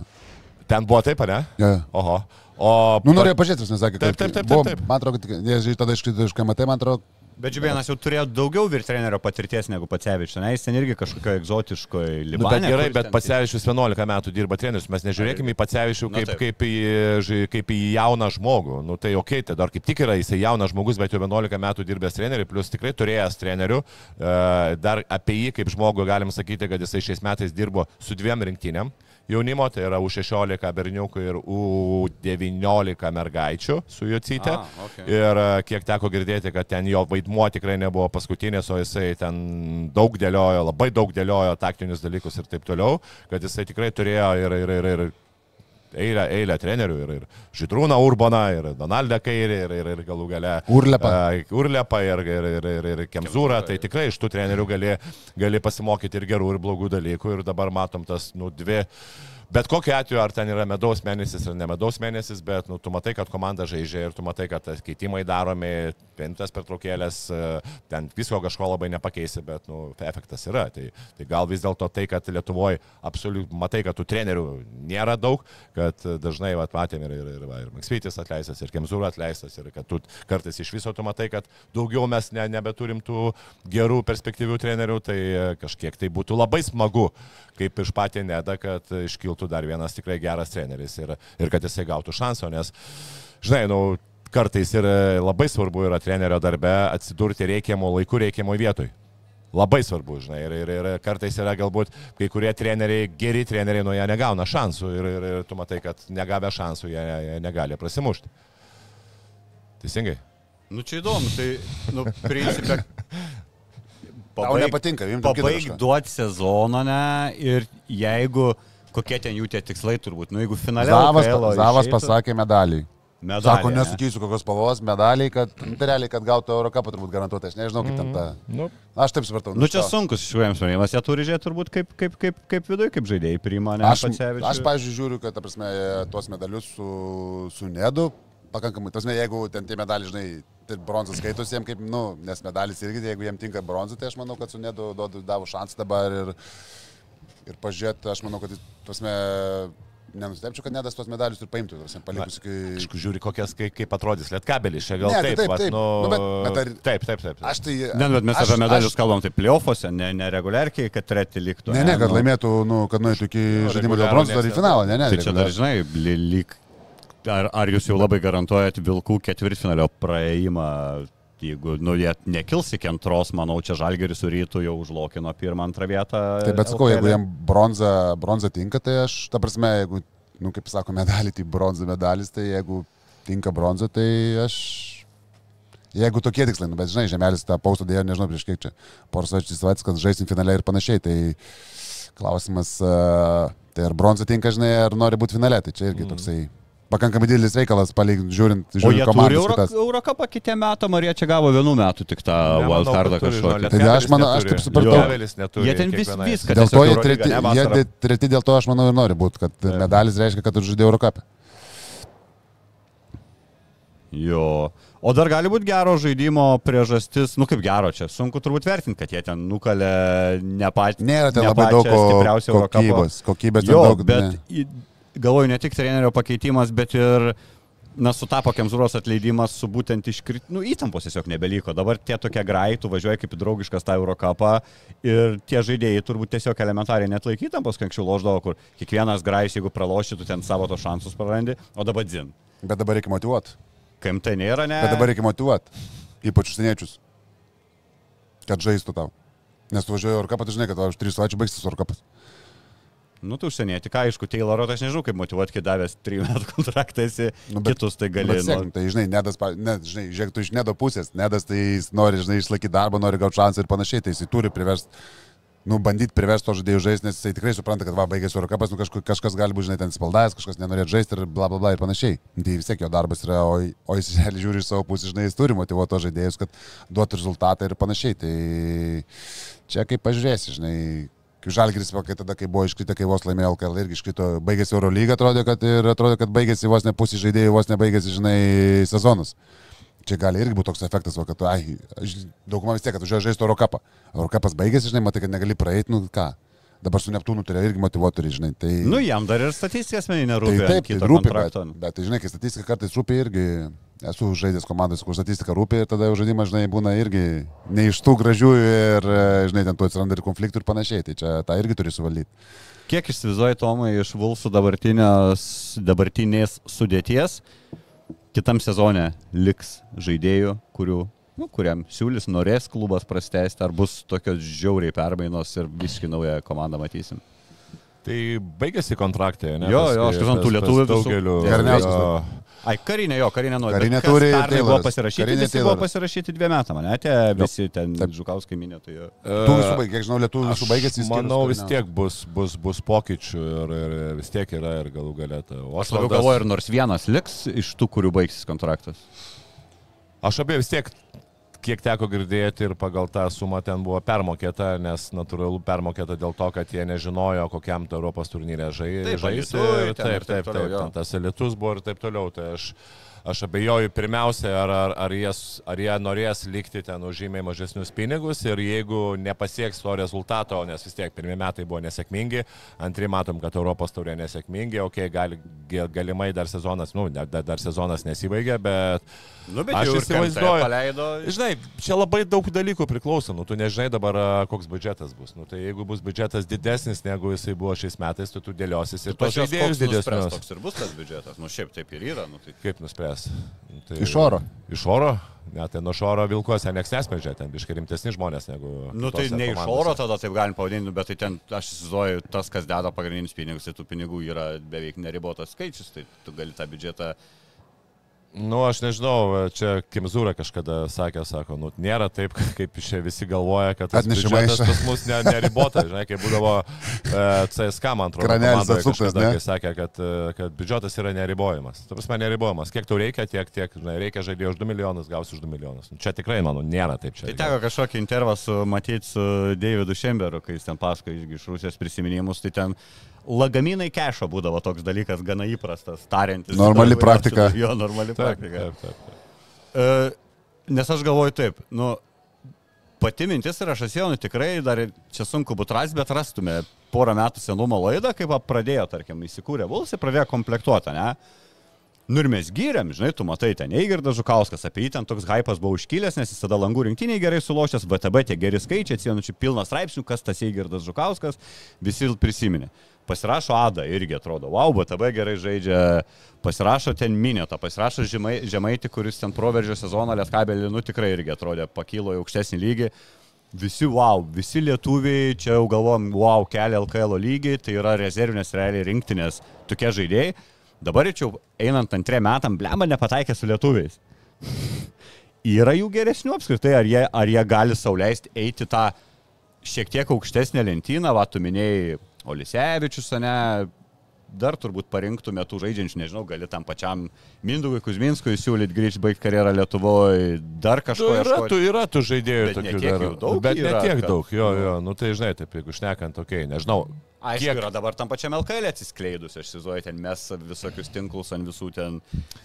Ten buvo taip, ar ne? Ja. Oho. O Nu, norėjau pažiūrėti, nes sakė, Taip, kad taip, taip, buvo, taip, taip. Man atrodo, kad jie tada iškrito iš KMT, man atrodo, Bet Žibėnas jau turėjo daugiau virtrenerio patirties negu Pacevičius, ne? Jis ten irgi kažkokio egzotiškoje Nu, Libane. bet gerai, bet Pacevičius 11 metų dirba trenerius, mes nežiūrėkime į Pacevičių Nu, kaip, taip. kaip, į, kaip į jauną žmogų. Nu, tai ok, tai dar kaip tik yra jisai jaunas žmogus, bet jau 11 metų dirbęs trenerių, plus tikrai turėjęs trenerių. E, Dar apie jį kaip žmogų galim sakyti, kad jisai šiais metais dirbo su dviem rinktiniam. Jaunimo, tai yra U16 berniukų ir U19 mergaičių su Jocyte. A, okay. Ir e, kiek teko girdėti, kad ten jo vaidmuo tikrai nebuvo paskutinis, o jisai ten daug dėliojo, labai daug dėliojo taktinius dalykus ir taip toliau, kad jisai tikrai turėjo ir, ir, ir, ir eilę, eilę trenerių, ir, ir Židrūną Urbaną, ir Donaldą Kairį, ir, ir, ir galų gale Urlepą. e, Urlepą ir, ir, ir, ir, ir Kemzūrą. Tai tikrai iš tų trenerių gali, gali pasimokyti ir gerų, ir blogų dalykų. Ir dabar matom tas, nu, dvi. Bet kokiu atveju, ar ten yra medaus mėnesis ar ne medaus mėnesis, bet nu, tu matai, kad komanda žaidžia ir tu matai, kad keitimai daromi, pentas pertraukėlės, e, ten visko kažko labai nepakeisi, bet nu, efektas yra. Tai, tai gal vis dėlto tai, kad Lietuvoje absoliučiai matai, kad tų trenerių nėra daug, kad dažnai vat, matėm ir, ir, ir, va, ir Maksvytis atleistas, ir Kemzūra atleistas, ir kad tu kartais iš viso tu matai, kad daugiau mes ne, nebeturim tų gerų perspektyvių trenerių, tai e, kažkiek tai būtų labai smagu, kaip iš patį nedą, kad iškiltų dar vienas tikrai geras treneris ir, ir kad jisai gautų šansą, nes, žinai, nu, kartais ir labai svarbu yra trenerio darbe atsidurti reikiamo laiku, reikiamo vietoj. Labai svarbu, žinai, ir, ir, ir kartais yra galbūt kai kurie treneriai, geri treneriai, nuo jie negauna šansų ir, ir, ir tu matai, kad negavę šansų jie, jie negali prasimušti. Teisingai? Nu čia įdomu, tai, nu, principė. Tau nepatinka, kitą Pabaig duoti sezoną, ne, ir jeigu kokie ten jų tie tikslai turbūt. Nu, jeigu finale. Zavas, LKL Zavas išeitų- pasakė medalį. Medalį, Sako, ne? nesakysiu kokios spalvos, medaliai, kad, nu, tai realiai, kad gautų Eurocapą turbūt garantuotai, aš nežinau, kaip ten ta. Nu, Aš taip supratau. Nu čia to. sunkus išvėjams sprendimas, jie turi žiūrėti turbūt kaip, kaip, kaip, kaip viduje, kaip žaidėjai priima, ne? Aš, Pacevičių. aš pažiūrėjau, žiūriu, kad, ta prasme, tuos medalius su, su Nedu, pakankamai, tas jeigu ten tie medaliai, žinai, tai bronzas skaitosi jiem kaip, nu, nes medalis irgi, jeigu jiem tinka bronzas, tai aš manau, kad su Nedu duodu davų šansą dabar ir, ir pažiūrėti, aš manau, kad, prasme, nenustepčiau, kad Nedas tuos medalius ir paimtų, prasme, palikus iki... aišku, žiūri, kokias, kaip, kaip atrodys lietkabelis. Čia gal Ne, tai taip, taip, vat, taip. Nu, Nu, bet- bet ar- Taip, taip, taip. Aš tai... Ne, bet mes aš- apie medalius aš- kalbam taip playoffuose, ne, ne reguliarkiai, kad treti liktų. Ne, ne, kad nu. laimėtų, nu, kad nueitų iki žaidimo dėl bronzos ar į finalą, ne, ne. Tai čia dar, žinai, lyg. Ar, ar jūs jau labai garantuojat Vilkų ketvirtfinalio praėjimą? Jeigu nu, jie nekils iki antros, manau, čia Žalgeris su rytų jau užlokino pirmą, antrą vietą. Tai bet sakau, jeigu jam bronza, bronza tinka, tai aš, ta prasme, jeigu, nu, kaip sako, medalį, tai bronza medalis, tai jeigu tinka bronza, tai aš... Jeigu tokie tikslai, nu, bet žinai, Žemelis tą paustą dėjo, nežinau prieš kiek čia, savaičių savaitės, kad žaisim finale ir panašiai, tai klausimas, tai ar bronza tinka, žinai, ar nori būti finale, tai čia irgi toksai pakankamai didelis reikalas, palyginti, žiūrint, O žiūrint turi komandas Euro, kitas. Eurocapą kitiem metam, ar jie čia gavo vienų metų tik tą wildcardą kažkokį? Tai aš manau, aš taip supratau. Jie ten vis, viską. Dėl to jie treti, ne, jie treti dėl to, aš manau, ir nori būti, kad medalis reiškia, kad tu žaidėjai Eurocapę. Jo. O dar gali būti gero žaidimo priežastis, nu kaip gero čia, sunku turbūt vertinti, kad jie ten nukalė ne patį. Nėra ten ne labai daug kokybės. Kokybės ten Jo, daug. bet ne. Galvoju ne tik trenerio pakeitimas, bet ir, na, sutapo Kemzūros atleidimas su būtent iškrit, nu, įtampos tiesiog nebeliko. Dabar tie tokie grai, tu važiuoji kaip į draugiškas tą Eurocapą ir tie žaidėjai turbūt tiesiog elementariai net laiky įtampos, kai anksčiau loždavo, kur kiekvienas grais, jeigu pralošytų, ten savo tos šansus prarandi, o dabar dzin. Bet dabar reikia motivuoti. KMT nėra, ne? Bet dabar reikia motivuoti. Ypač užsieniečius. Kad žaistų tau. Nes tu važiuoji Eurocapą, tu žinai, kad už 3 savaičių baigsis Eurocapas. Nu, tu užsienieti, ką, aišku, Tayloro, tai aš nežinau, kaip motivuoti, kai davęs 3 metų kontraktą esi, Nu, nu, bet- kitus tai gali. Bet sėk, nu, tai žinai, nedas, ne, žinai, žiūrėk, tu iš nedo pusės, nedas tai jis nori, žinai, išlaikyti darbą, nori gauti šansą ir panašiai, tai jis turi priversti, nu, bandyti priversti to žaidėjų žaisti, nes jisai tikrai supranta, kad va, baigėsi Eurocapas, nu, kažkur, kažkas gali būti, žinai, ten spaldavęs, kažkas nenorėtų žaisti ir bla bla bla ir panašiai. Tai vis tiek jo darbas yra, o, o jis *laughs* žiūri iš savo pusės, žinai, jis turi motivuoti to žaidėjus, kad duotų rezultatą ir panašiai. Tai čia kaip pažiūrėsi, žinai, kaip Žalgiris, kai tada, kai buvo iškritę, kai vos laimėjo LKL, irgi iškrito, baigėsi Euro lyga, atrodė, kad ir atrodė, kad baigėsi vos ne pusė žaidėjų, vos nebaigėsi, žinai, sezonas. Čia gali irgi būti toks efektas, va, kad, ai, dauguma vis tiek, kad užėjo žaisti Eurocapą. Eurocapas baigėsi, žinai, matai, kad negali praeiti, nu ką. Dabar su Neptūnu turėjo irgi motivuoti, žinai. Tai, nu, jam dar ir statistika asmeninė tai rūpi. taip, tai rūpi, bet, kontrakto. bet, tai, žinai, kai statistika kartais rūpi irgi, esu žaidęs komandas, kur statistika rūpi ir tada jau žaidimas, žinai, būna irgi ne iš tų gražių ir, e, žinai, ten tu atsiranda ir konfliktų ir panašiai. Tai čia tą irgi turi suvaldyti. Kiek įsivaizduoji, Tomai, iš Vulsų dabartinės, dabartinės sudėties, kitam sezone liks žaidėjų, kurių, nu, kuriam siūlys, norės klubas prastesti, ar bus tokios žiauriai permainos ir visiškai naują komandą matysim. Tai baigėsi kontraktai, ne? Jo, jo, aš pas- žinau, tų pas lietuvių visų. daugelių. Ai, karinė jo, karinė nuo Karinė turi Pernai buvo pasirašyti, Karinė visi buvo pasirašyti dviem metam, ne? Tie visi ten Taip. Žukauskai minė, tai jo. Tu visų baigė, kiek žinau, lietuvių visų baigėsi. Aš manau, vis tiek bus, bus, bus pokyčių ir, ir vis tiek yra ir galų galėta. Aš labiau galvoju, ir nors vienas liks iš tų, kurių baigsis kontraktas. Aš apie vis tiek, kiek teko girdėti ir pagal tą sumą ten buvo permokėta, nes natūralu permokėta dėl to, kad jie nežinojo, kokiam to Europos turnyrė žai, Taip, žais. Taip, taip taip, taip. jo. Ten tas elitus buvo ir taip toliau. Tai aš, aš abejoju pirmiausia, ar, ar, ar, jie, ar jie norės likti ten už žymiai mažesnius pinigus ir jeigu nepasieks to rezultato, nes vis tiek pirmie metai buvo nesėkmingi, antri matom, kad Europos taurė nesėkmingi, okei, okay, gali, galimai dar sezonas, nu, dar, dar sezonas nesibaigė, bet Nu, bet Aš įsivaizduoju. Paleido. Žinai, čia labai daug dalykų priklauso, nu tu nežinai dabar, koks biudžetas bus. Nu, tai jeigu bus biudžetas didesnis negu jisai buvo šiais metais, tai tu dėliosis ir tos žaidėjus didesnius. toks ir bus tas biudžetas. Nu, šiaip taip ir yra. Nu, tai... Kaip nuspręs? Nu, Tai, Iš oro. Iš oro? Ne, tai nuo šoro vilkuose nieks nesmedžia, ten biškai rimtesni žmonės negu... Nu tai ne iš oro tada taip galim pavadinti, bet tai ten, aš įsivaizduoju, tas, kas deda pagrindinius pinigus, tai tų pinigų yra beveik neribotas skaičius, tai tu gali tą biudžetą Nu, aš nežinau, čia Kimzūra kažkada sakė, sako, nu, nėra taip, kaip čia visi galvoja, kad tas biudžetas pas mus ne, neribota, žinai, kaip būdavo e, CSK, man atrodo, Kranelis atsuktas, kai sakė, kad, e, kad biudžetas yra neribojamas. Tu prasme, neribojamas. Kiek tau reikia, tiek, tiek, žinai, reikia žaidėjo už 2 milijonus, gausi už 2 milijonus. Nu, Čia tikrai, manau, nėra taip čia. Tai teko kažkokį intervą su, matyti su Davidu Šemberu, kai jis ten pasakoja iš Rusijos prisiminimus, tai ten lagaminai kešo būdavo toks dalykas, gana įprastas, tariantis. Normali praktika. Jo, normali Taip, praktika. taip, taip. E, nes aš galvoju taip, nu, pati mintis ir aš atsimenu tikrai, dar čia sunku būtų rasti, bet rastume porą metų senumo laidą, kaip pradėjo, tarkim, įsikūrė Vulsai, pradėjo komplektuoti, ne? Nu ir mes gyrėm, žinai, tu matai, ten Eigirdas Žukauskas, apie jį ten toks hypas buvo užkilęs, nes jis tada langų rinktiniai gerai sulošęs, VTB tie geri skaičiai, atsimenu, čia pilnas straipsnių, kas tas Eigirdas Žukauskas, visi prisiminė. Pasirašo Ada irgi atrodo, wow, BTB gerai žaidžia, pasirašo ten Minėtą, pasirašo žemai, Žemaitį, kuris ten proveržio sezoną Lietkabelį, nu tikrai irgi atrodė, pakilo į aukštesnį lygį. Visi wow, visi lietuviai, čia jau galvom, wow, kelia LKL lygį, tai yra rezervinės realiai rinktinės tokie žaidėjai. Dabar čia einant antriem metam, blemba nepataikė su lietuviais. Yra jų geresnių apskritai, ar jie, ar jie gali sauliaisti eiti tą šiek tiek aukštesnę lentyną, va, tu minėjai Olisevičius, ne, dar turbūt parinktume tų žaidžiančių, nežinau, gali tam pačiam Mindugui Kuzminskui siūlyti grįžti baigti karjerą Lietuvoje, dar Tu kažko yra, tu yra tų žaidėjų Bet ne tokių tiek daug bet ne tiek daug, jo, jo, nu tai žinai, taip, jeigu šnekant, okei, okay, nežinau. Aišku, kiek- yra dabar tam pačiam LKL atsiskleidus, aš įsivaizduoju, ten mes visokius tinklus ant visų ten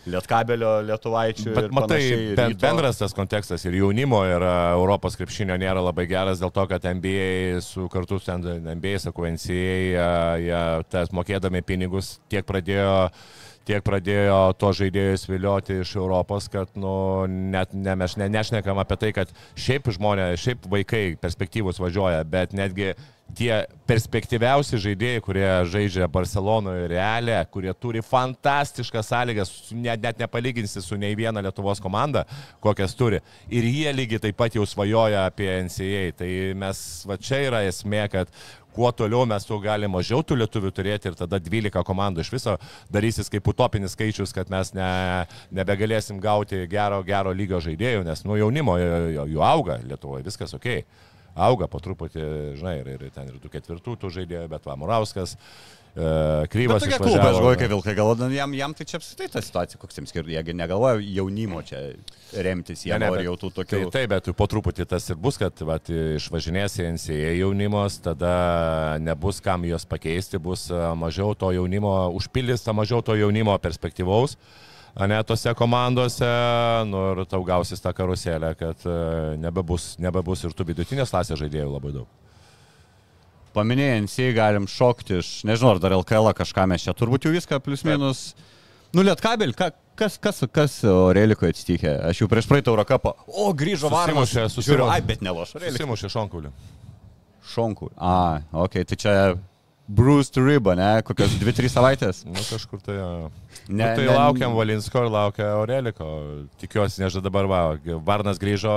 Lietkabelio, Lietuvaičių. Bet ir matai, ben, ryto. bendras tas kontekstas ir jaunimo ir a, Europos krepšinio nėra labai geras dėl to, kad NBA su kartu su NBA, sakau, NCA, a, jie tas mokėdami pinigus tiek pradėjo tiek pradėjo to žaidėjus vilioti iš Europos, kad nu, net ne, mes ne, nešnekam apie tai, kad šiaip žmonės, šiaip vaikai perspektyvus važiuoja, bet netgi tie perspektyviausi žaidėjai, kurie žaidžia Barcelonoje realę, kurie turi fantastiškas sąlygas, net, net nepalyginsi su nei viena Lietuvos komanda, kokias turi. Ir jie lygiai taip pat jau svajoja apie NCA. Tai mes, va čia yra esmė, kad kuo toliau mes tuo galime mažiau tų lietuvių turėti ir tada 12 komandų iš viso darysis kaip utopinis skaičius, kad mes ne, nebegalėsim gauti gero, gero lygio žaidėjų, nes nu jaunimo jų auga Lietuvoje, viskas ok. Auga po truputį, žinai, ir, ir ten ir 2-4 tų žaidėjų, bet va, Murauskas, e, Kryvas. Išvažiavo. klubai, aš galvoju, kai Vilkai galvoja, jam, jam tai čia apsitai ta situacija, koks jiems skirtų, jiegi negalvoja jaunimo čia remtis, jie Ne, nori jau tų Tai tokių. taip, bet po truputį tas ir bus, kad vat, išvažinės į NCA jaunimos, tada nebus kam juos pakeisti, bus a, mažiau to jaunimo, užpildys tą mažiau to jaunimo perspektyvaus. a Ne tose komandose, nu ir tau gausis tą karuselę, kad e, nebebus, nebebus ir tų vidutinės klasės žaidėjų labai daug. Paminėjai, NCA galim šokti iš, nežinau, ar dar LKL kažką mes čia, turbūt jau viską plius minus. Nu, lietkabelį, ka, kas, kas, kas Relikoje atsitikė? Aš jau prieš praeitą Eurocapą. O, grįžo Varmas. Susimušė, susimušė. Ai, bet ne loš Relikui. Susimušė šonkulį. Šonkų. A, okei, okay, tai čia Bruce to riba, ne? Kokios 2-3 savaitės? Nu, kažkur tai. jo. Ne, Ne, nu, tai ne- laukiam Valinsko ir laukia Aureliko. Tikiuosi, nežinau dabar, va, Varnas grįžo,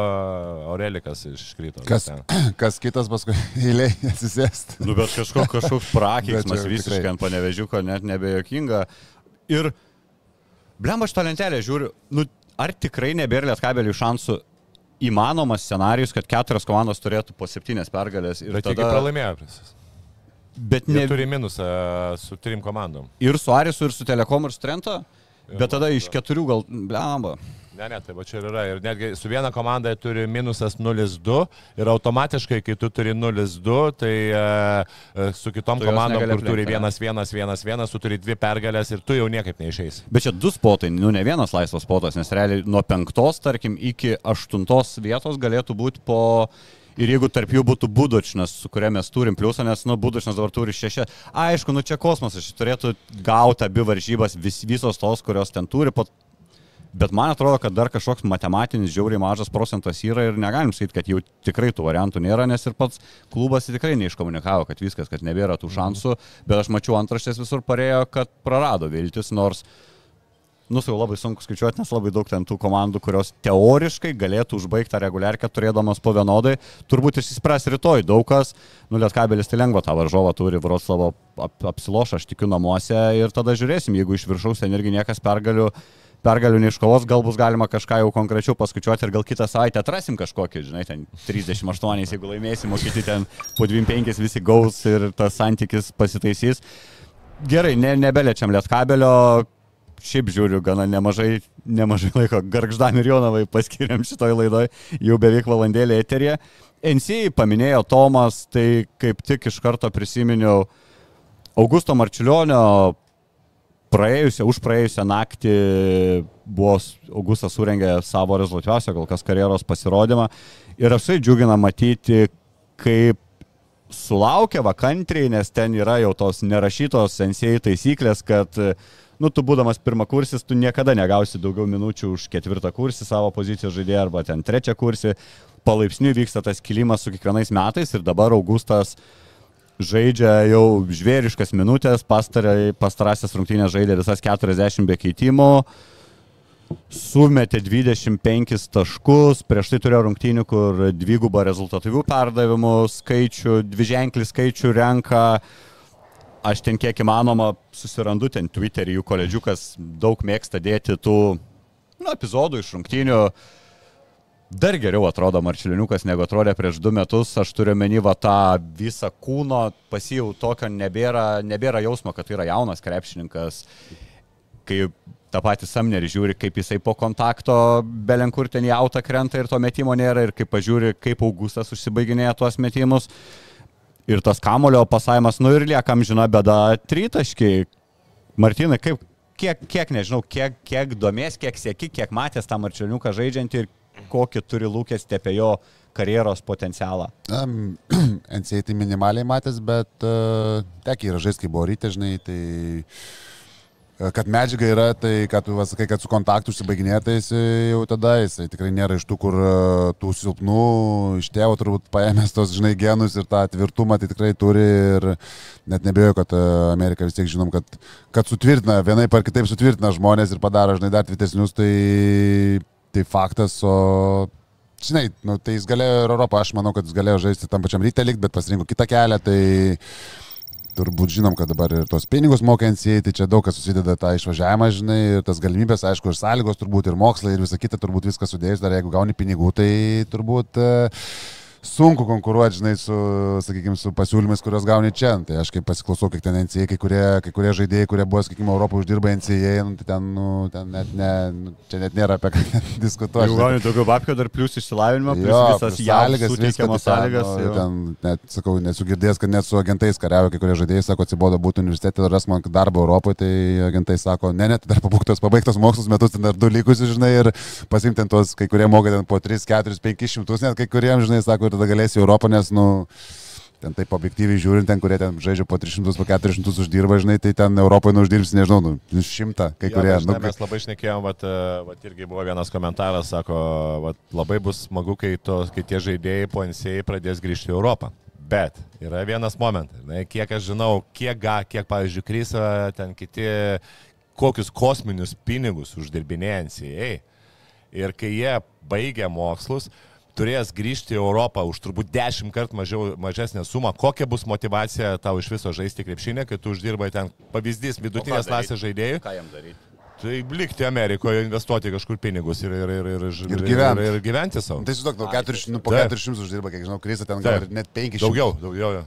Aurelikas iškrito. Kas, Ten. *clears throat* kas kitas paskui *laughs* eiliai atsisėsti. Nu, bet kažkoks, kažkoks prakeiksmas visiškai ant panevežiuko, net nebejokinga. Ir, blem, aš tą lentelę žiūriu, nu, ar tikrai nebėra lietkabelių šansų įmanomas scenarius, kad keturios komandos turėtų po septynės pergalės ir Bet tada... pralaimėjo. Prisas. Bet Ne... ne Turi minusą su trim komandom. ir su Arisu, ir su Telekom, ir su Trento. Jo, Bet tada iš keturių gal, blemba. Ne, ne, tai va čia ir yra. Ir netgi su viena komanda turi minusas 0,2 ir automatiškai, kai tu turi 0,2, tai e, e, su kitom Tu komandom, kur turi aplenkti, 1-1-1-1, tu turi dvi pergalės ir tu jau niekaip neišeisi. Bet čia du spotai, nu ne vienas laisvas spotas, nes realiai nuo penktos, tarkim, iki aštuntos vietos galėtų būti po... Ir jeigu tarp jų būtų Budočnas, su kuria mes turim pliusą, nes, nu, Budočnas dabar turi šešią. Aišku, nu čia kosmosas, šis turėtų gauti abi varžybas, vis, visos tos, kurios ten turi. Pat... Bet man atrodo, kad dar kažkoks matematinis žiauriai mažas procentas yra ir negalim sakyti, kad jau tikrai tų variantų nėra, nes ir pats klubas tikrai neiškomunikavo, kad viskas, kad nebėra tų šansų. Bet aš mačiau antraštės visur parėjo, kad prarado viltis, nors Nu, jau labai sunku skaičiuoti, nes labai daug ten tų komandų, kurios teoriškai galėtų užbaigti tą reguliarkę turėdamas po vienodai. Turbūt išsispręs rytoj daug kas. Nu, Lietkabelis tai lengva tą varžovą turi, Vroclavo ap, apsiloš, aš tikiu namuose ir tada žiūrėsim, jeigu iš viršaus ten irgi niekas pergalių pergalių neiškovos, gal bus galima kažką jau konkrečiau paskaičiuoti ir gal kitą savaitę atrasim kažkokį, žinai, ten 38, jeigu laimėsim, o kiti ten po 25 visi gaus ir tas santykis pasitaisys. Gerai, ne, nebeliečiam lietkabelio, šiaip žiūriu, gana nemažai, nemažai laiko Gargždam ir Jonavai paskiriam šitoj laidoj, jau beveik valandėlį eterėje. NC paminėjo Tomas, tai kaip tik iš karto prisiminiau Augusto Marčiulionio praėjusią, už praėjusią naktį buvo Augustas surengė savo rezultatyviausią kol kas karjeros pasirodymą ir apsai džiugina matyti, kaip sulaukia vakantriai, nes ten yra jau tos nerašytos sensėjai taisyklės, kad nu, tu būdamas pirmą kursis, tu niekada negausi daugiau minučių už ketvirtą kursį savo pozicijos žaidėją arba ten trečią kursį. Palaipsniui vyksta tas kilimas su kiekvienais metais ir dabar Augustas žaidžia jau žvėriškas minutės, pastarąsias rungtynės žaidė visas 40 be keitimų sumetė 25 taškus, prieš tai turėjo rungtynių, kur dvigubą rezultatyvių perdavimų skaičių, dviženklį skaičių renka. Aš ten kiek įmanoma susirandu ten Twitterį, jų koledžiukas daug mėgsta dėti tų nu, epizodų iš rungtynių. Dar geriau atrodo Marčilinukas negu atrodė prieš du metus. Aš turiu menį va tą visą kūno, pasijau tokio nebėra, nebėra jausmo, kad tai yra jaunas krepšininkas. Kai tą patį Samnerį žiūri, kaip jisai po kontakto belenkur ten į autą krenta ir to metimo nėra, ir kaip pažiūri, kaip Augustas užsibaiginėja tuos metimus. Ir tas kamulio pasavimas, nu ir liekam žino bėda tritaškiai. Martinai, kaip, kiek, kiek nežinau, kiek, kiek domės, kiek sėki, kiek matęs tą Marčioniuką žaidžiantį ir kokį turi lūkestį apie jo karjeros potencialą? Um, *clears throat* NCA tai minimaliai matęs, bet uh, tekiai yra žaisti, kai buvo ryte, žinai, tai E, kad medžiaga yra, tai kad tu sakai, kad su kontaktu užsibaiginė, tai jis jau tada jis tikrai nėra iš tų, kur e, tų silpnų, iš tėvo turbūt paėmęs tos, žinai, genus ir tą tvirtumą, tai tikrai turi ir net nebejoju, kad e, Amerika vis tiek žinom, kad, kad sutvirtina, vienai par kitaip sutvirtina žmonės ir padaro, žinai, dar tvirtesnius, tai, tai faktas, o žinai, nu, tai jis galėjo ir Europą, aš manau, kad jis galėjo žaisti tam pačiam ryte likti, bet pasirinko kitą kelią, tai turbūt žinom, kad dabar ir tos pinigus mokiančiai, tai čia daug kas susideda tą išvažiavimą, žinai, ir tas galimybės, aišku, ir sąlygos turbūt, ir mokslai, ir visa kita, turbūt viskas sudėjus, dar jeigu gauni pinigų, tai turbūt... Uh, sunku konkuruoti, žinai, su, sakykime, su pasiūlymais, kuriuos gauni čia. Tai aš kaip pasiklausau, kiek ten NCA, kai kurie, kai kurie žaidėjai, kurie buvo, sakykime, Europoje uždirba NCA, nu, tai ten, nu, ten net, ne, nu, čia net nėra apie ką *laughs* diskutuoti. Jeigu gauni daugiau babkių, dar plus išsilavinimą, plus jo, visas sąlygas, suteikiamas sąlygas. Nu, ten, net, sakau, nesu girdėjęs, kad net su agentais kariavo, kai kurie žaidėjai sako, atsibodo būti universitete, ras man darbą Europoje, tai agentai sako, ne, net dar pabūktos, pabaigtos mokslus metus, ten dar du likusius, žinai, ir pasimti ten tos, kai kurie moka ten po 3, 4, 5 šimtus, net kai kuriems, žinai, sako, tada galėsi Europą, nes, nu, ten taip objektyviai žiūrint, ten, kurie ten žaidžia po 300, po 400 uždirba, žinai, tai ten Europoje nuždirbs, nežinau, nu, šimtą, kai jo, kurie. Nu, mes labai šnekėjom, vat, vat irgi buvo vienas komentaras, sako, vat, labai bus smagu, kai, to, kai tie žaidėjai po NCA pradės grįžti į Europą. Bet yra vienas momentas, ne, kiek aš žinau, kiek, ga, kiek pavyzdžiui, Krysa, ten kiti, kokius kosminius pinigus uždirbinėja NCA. Ir kai jie baigia mokslus, turės grįžti į Europą už turbūt dešimt kartų mažiau, mažesnę sumą, kokia bus motivacija tau iš viso žaisti krepšinę, kai tu uždirbai ten pavyzdys vidutinės klasės žaidėjų. Ką jam daryti? Tai likti Amerikoje, investuoti kažkur pinigus ir, ir, ir, ir, ir, gyventi. ir, ir gyventi savo. Tai sutok, 400, nu, po 400 uždirba, kiek žinau, Krisa ten gal net 500. Daugiau, daugiau.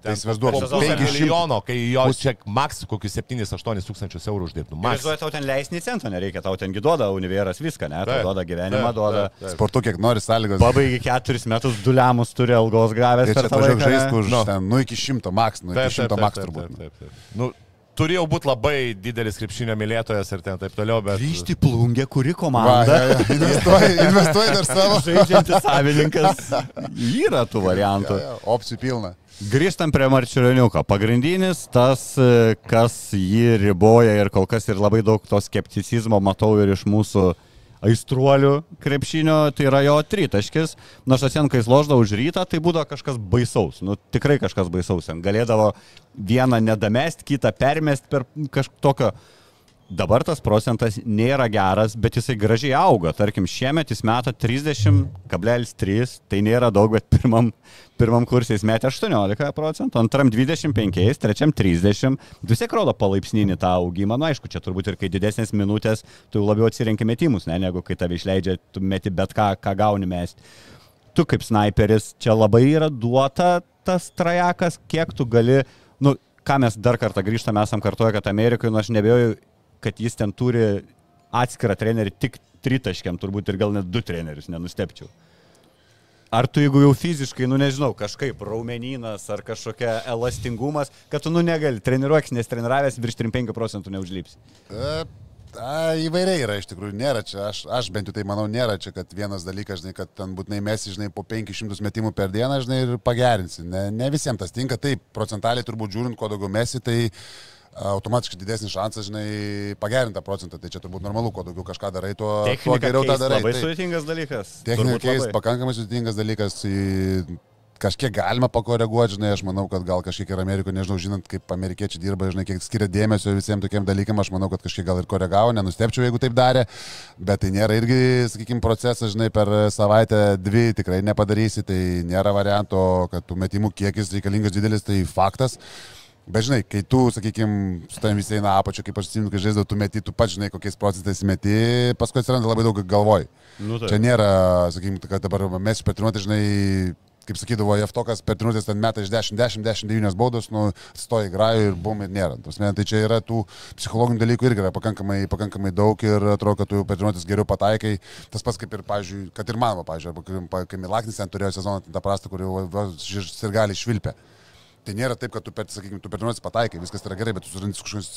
Tai įsivaizduoju, 500 milijono, kai jo čia maks kokius 7-8 tūkstančius eurų uždirbtų. Įsivaizduoju, tau ten leisni centų nereikia, tau ten gidoda univeras viską, ne? Tau duoda gyvenimą, duoda. Sportu kiek nori sąlygos. Pabaigi keturis metus, du lemus turi algos gavęs. Tai čia atvažiuok žaisti už, nu. ten, nu iki šimto maks, nu iki šimto maks turbūt. Taip, taip, taip. Nu, turėjau būti labai didelis krepšinio mylėtojas ir ten taip toliau, bet... Grįžti plungę, kuri komanda. Va, ja, ja. *laughs* Investuoji, investuoji dar savo. Žaidžiantis savininkas. *laughs* Yra tų variantų. Ja, ja, opcijų pilna. Grįžtam prie Marčiulioniuko. Pagrindinis tas, e, kas jį riboja ir kol kas ir labai daug to skepticizmo matau ir iš mūsų aistruolių krepšinio, tai yra jo tritaškis. Nors aš ten, kai jis loždavo už rytą, tai būdavo kažkas baisaus. Nu, tikrai kažkas baisaus. Galėdavo vieną nedamest, kitą permest per kažkokio dabar tas procentas nėra geras, bet jisai gražiai auga. Tarkim, šiemet jis meta 30,3, tai nėra daug, bet pirmam, pirmam kursai jis metė 18 procentų, antram 25, trečiam 30. Vis tiek rodo palaipsninį tą augimą. Na, nu, aišku, čia turbūt ir kai didesnės minutės, tu labiau atsirenki metimus, ne, negu kai tave išleidžia, tu meti bet ką, ką gauni mesti. Tu kaip sniperis, čia labai yra duota tas trajekas, kiek tu gali, nu, ką mes dar kartą grįžtame, esam kartuoję, kad Amerikoje, nu aš nebejoju, kad jis ten turi atskirą trenerį tik tritaškiam, turbūt ir gal net du trenerius, nenustepčiau. Ar tu jeigu jau fiziškai, nu nežinau, kažkaip raumeninas ar kažkokia elastingumas, kad tu nu negali treniruokis, nes treniravęs virš 35 procentų neužlypsi. E, a, įvairiai yra iš tikrųjų, nėra čia, aš, aš bent jau tai manau, nėra čia, kad vienas dalykas, žinai, kad ten būtinai mesi, žinai, po 500 metimų per dieną, žinai, ir pagerinsi. Ne, ne visiems tas tinka, taip, procentaliai turbūt žiūrint, kuo daugiau mesi, tai automatiškai didesnis šansas, žinai, pagerinti tą procentą. Tai čia turbūt normalu, kuo daugiau kažką darai, tuo, tuo geriau tą darai. Labai tai, sudėtingas dalykas. Technika keis, pakankamai sudėtingas dalykas. Kažkiek galima pakoreguoti, žinai, aš manau, kad gal kažkiek ir Amerikoje, nežinau, žinant, kaip amerikiečiai dirba, žinai, kiek skiria dėmesio visiems tokiem dalykam, aš manau, kad kažkiek gal ir koregavo, nenustepčiau, jeigu taip darė, bet tai nėra irgi, sakykime, procesas, žinai, per savaitę dvi tikrai nepadarysi, tai nėra varianto, kad tų metimų kiekis reikalingas didelis, tai faktas. Bet žinai, kai tu, sakykime, su tavim visi eina apačio, kaip aš atsimenu, kai žaisdavau, tu meti, tu pats žinai, kokiais procentais meti, paskui atsiranda labai daug galvoj. Nu, tai. Čia nėra, sakykime, kad dabar mes per treniruotę, žinai, kaip sakydavo, Jeftokas per treniruotės ten metą iš 10, 10, 10, 9 baudos, nu, stoja į grajų ir bum ir nėra. Tasme, tai čia yra tų psichologinių dalykų irgi yra pakankamai, pakankamai daug ir atrodo, kad tu per treniruotės geriau pataikai. Tas pats kaip ir, pavyzdžiui, kad ir man, pavyzdžiui, kai Milaknis ten turėjo sezoną, tą prastą, kur jau ir gali išvilpę. Tai nėra taip, kad tu per, sakykime, tu per treniruotės pataikai, viskas yra gerai, bet tu surandi kažkokius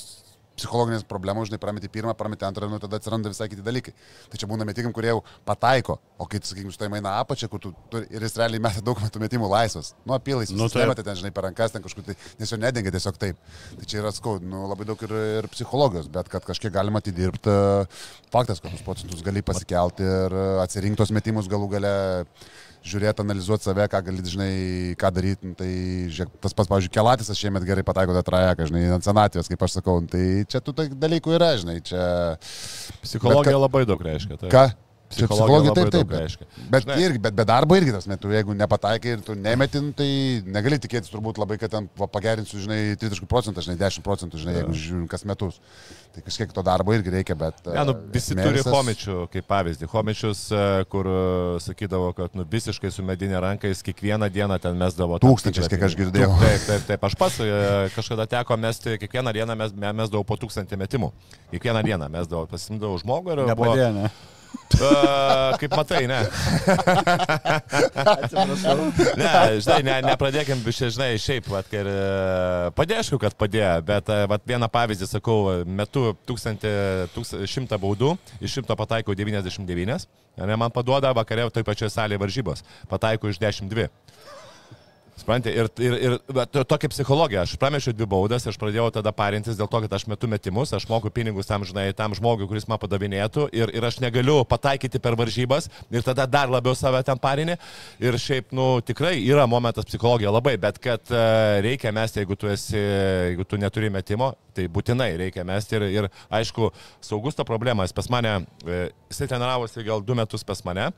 psichologinės problemos, žinai, prameti pirmą, prameti antrą, nu tada atsiranda visai kiti dalykai. Tai čia būna metikim, kurie jau pataiko, o kai, sakykime, štai eina apačia, kur tu, tu ir jis realiai metė daug metų metimų laisvas. Nu, apilais, nu, tai metė ten, žinai, per rankas, ten kažkur tai, nes jo nedengia tiesiog taip. Tai čia yra skau, nu, labai daug ir, ir psichologijos, bet kad kažkiek galima atidirbti, faktas, kad tuos procentus gali pasikelti ir atsirinktos metimus galų gale žiūrėti, analizuoti save, ką gali, žinai, ką daryti. Nu, tai žiūrėk, tas pats, pavyzdžiui, Kelatis aš šiemet gerai pataiko tą trajeką, žinai, ant senatvės, kaip aš sakau. Nu, tai čia tų dalykų yra, žinai, čia... Psichologija Bet, labai daug reiškia. Tai. Ką? Psichologija taip, taip. Reiškia. Bet, Žinai, irgi, bet be darbo irgi tas metu, jeigu nepataikai ir tu nemetin, tai negali tikėtis turbūt labai, kad ten va, pagerinsiu, žinai, 30 procentų, žinai, 10 procentų, žinai, jeigu žiūrim kas metus. Tai kažkiek to darbo irgi reikia, bet... Ne, nu, visi mėnesas... turi homičių, kaip pavyzdį. Homičius, e, kur e, sakydavo, kad nu, visiškai su medinė ranka jis kiekvieną dieną ten mesdavo. Tūkstančiais, kiek aš girdėjau. Taip, taip, taip. Aš pats e, kažkada teko mesti, kiekvieną dieną mes, mesdavau po tūkstantį metimų. Kiekvieną dieną mesdavau, pasimdavau žmogų ir... Nepadėjo, ne? Uh, kaip matai, ne. Ne, žinai, ne, nepradėkim, žinai, šiaip, vat, ir padėšku, kad padėjo, bet vat, vieną pavyzdį sakau, metu 1100 baudų, iš 100 pataikau 99, ne, man paduoda vakarė toj pačioj salėje varžybos, pataikau iš 102. Suprantate, ir, ir, ir tokia psichologija, aš pramešiau dvi baudas, aš pradėjau tada parintis dėl to, kad aš metu metimus, aš moku pinigus tam, žinai, tam žmogui, kuris man padavinėtų ir, ir aš negaliu pataikyti per varžybas ir tada dar labiau save ten parinį. Ir šiaip, nu, tikrai yra momentas psichologija labai, bet kad uh, reikia mesti, jeigu tu, esi, jeigu tu neturi metimo, tai būtinai reikia mesti. Ir, ir aišku, saugus ta problema, jis pas mane, e, jisai treniravosi gal du metus pas mane,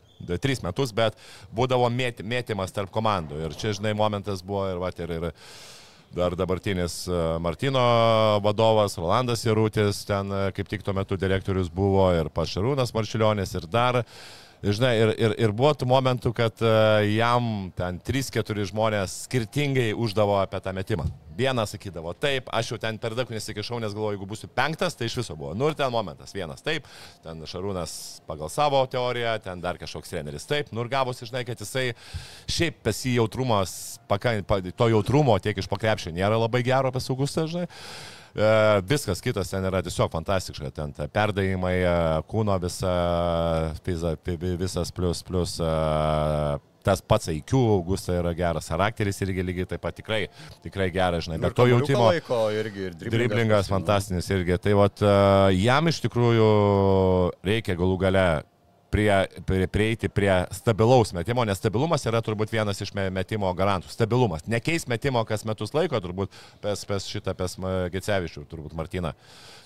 tris metus, bet būdavo mėt, mėtymas tarp komandų. Ir čia, žinai, momentas buvo ir, va, ir, ir dar dabartinis e, Martino vadovas, Rolandas Jarutis, ten e, kaip tik tuo metu direktorius buvo ir Pašarūnas Marčiulionis ir dar Žinai, ir, ir, ir buvo tų momentų, kad uh, jam ten 3-4 žmonės skirtingai uždavo apie tą metimą. Vienas sakydavo, taip, aš jau ten per daug nesikišau, nes galvoju, jeigu būsiu penktas, tai iš viso buvo. Nu ir ten momentas, vienas taip, ten Šarūnas pagal savo teoriją, ten dar kažkoks treneris taip, nu ir gavosi, žinai, kad jisai šiaip pesi jautrumas, to jautrumo tiek iš pakrepšio nėra labai gero apie saugustą, žinai. E, viskas kitas ten yra tiesiog fantastiška, ten perdavimai, e, kūno visa, visas plus, plus e, tas pats IQ, Augusta yra geras charakteris irgi lygiai taip pat tikrai, tikrai geras, žinai, bet to jautimo. Irgi, ir driblingas, driblingas fantastinis irgi. Tai vat, jam iš tikrųjų reikia galų gale prie, prie, prieiti prie stabilaus metimo, nes stabilumas yra turbūt vienas iš me- metimo garantų. Stabilumas. Nekeis metimo kas metus laiko, turbūt pes, pes šitą pes Gecevičių, turbūt Martina.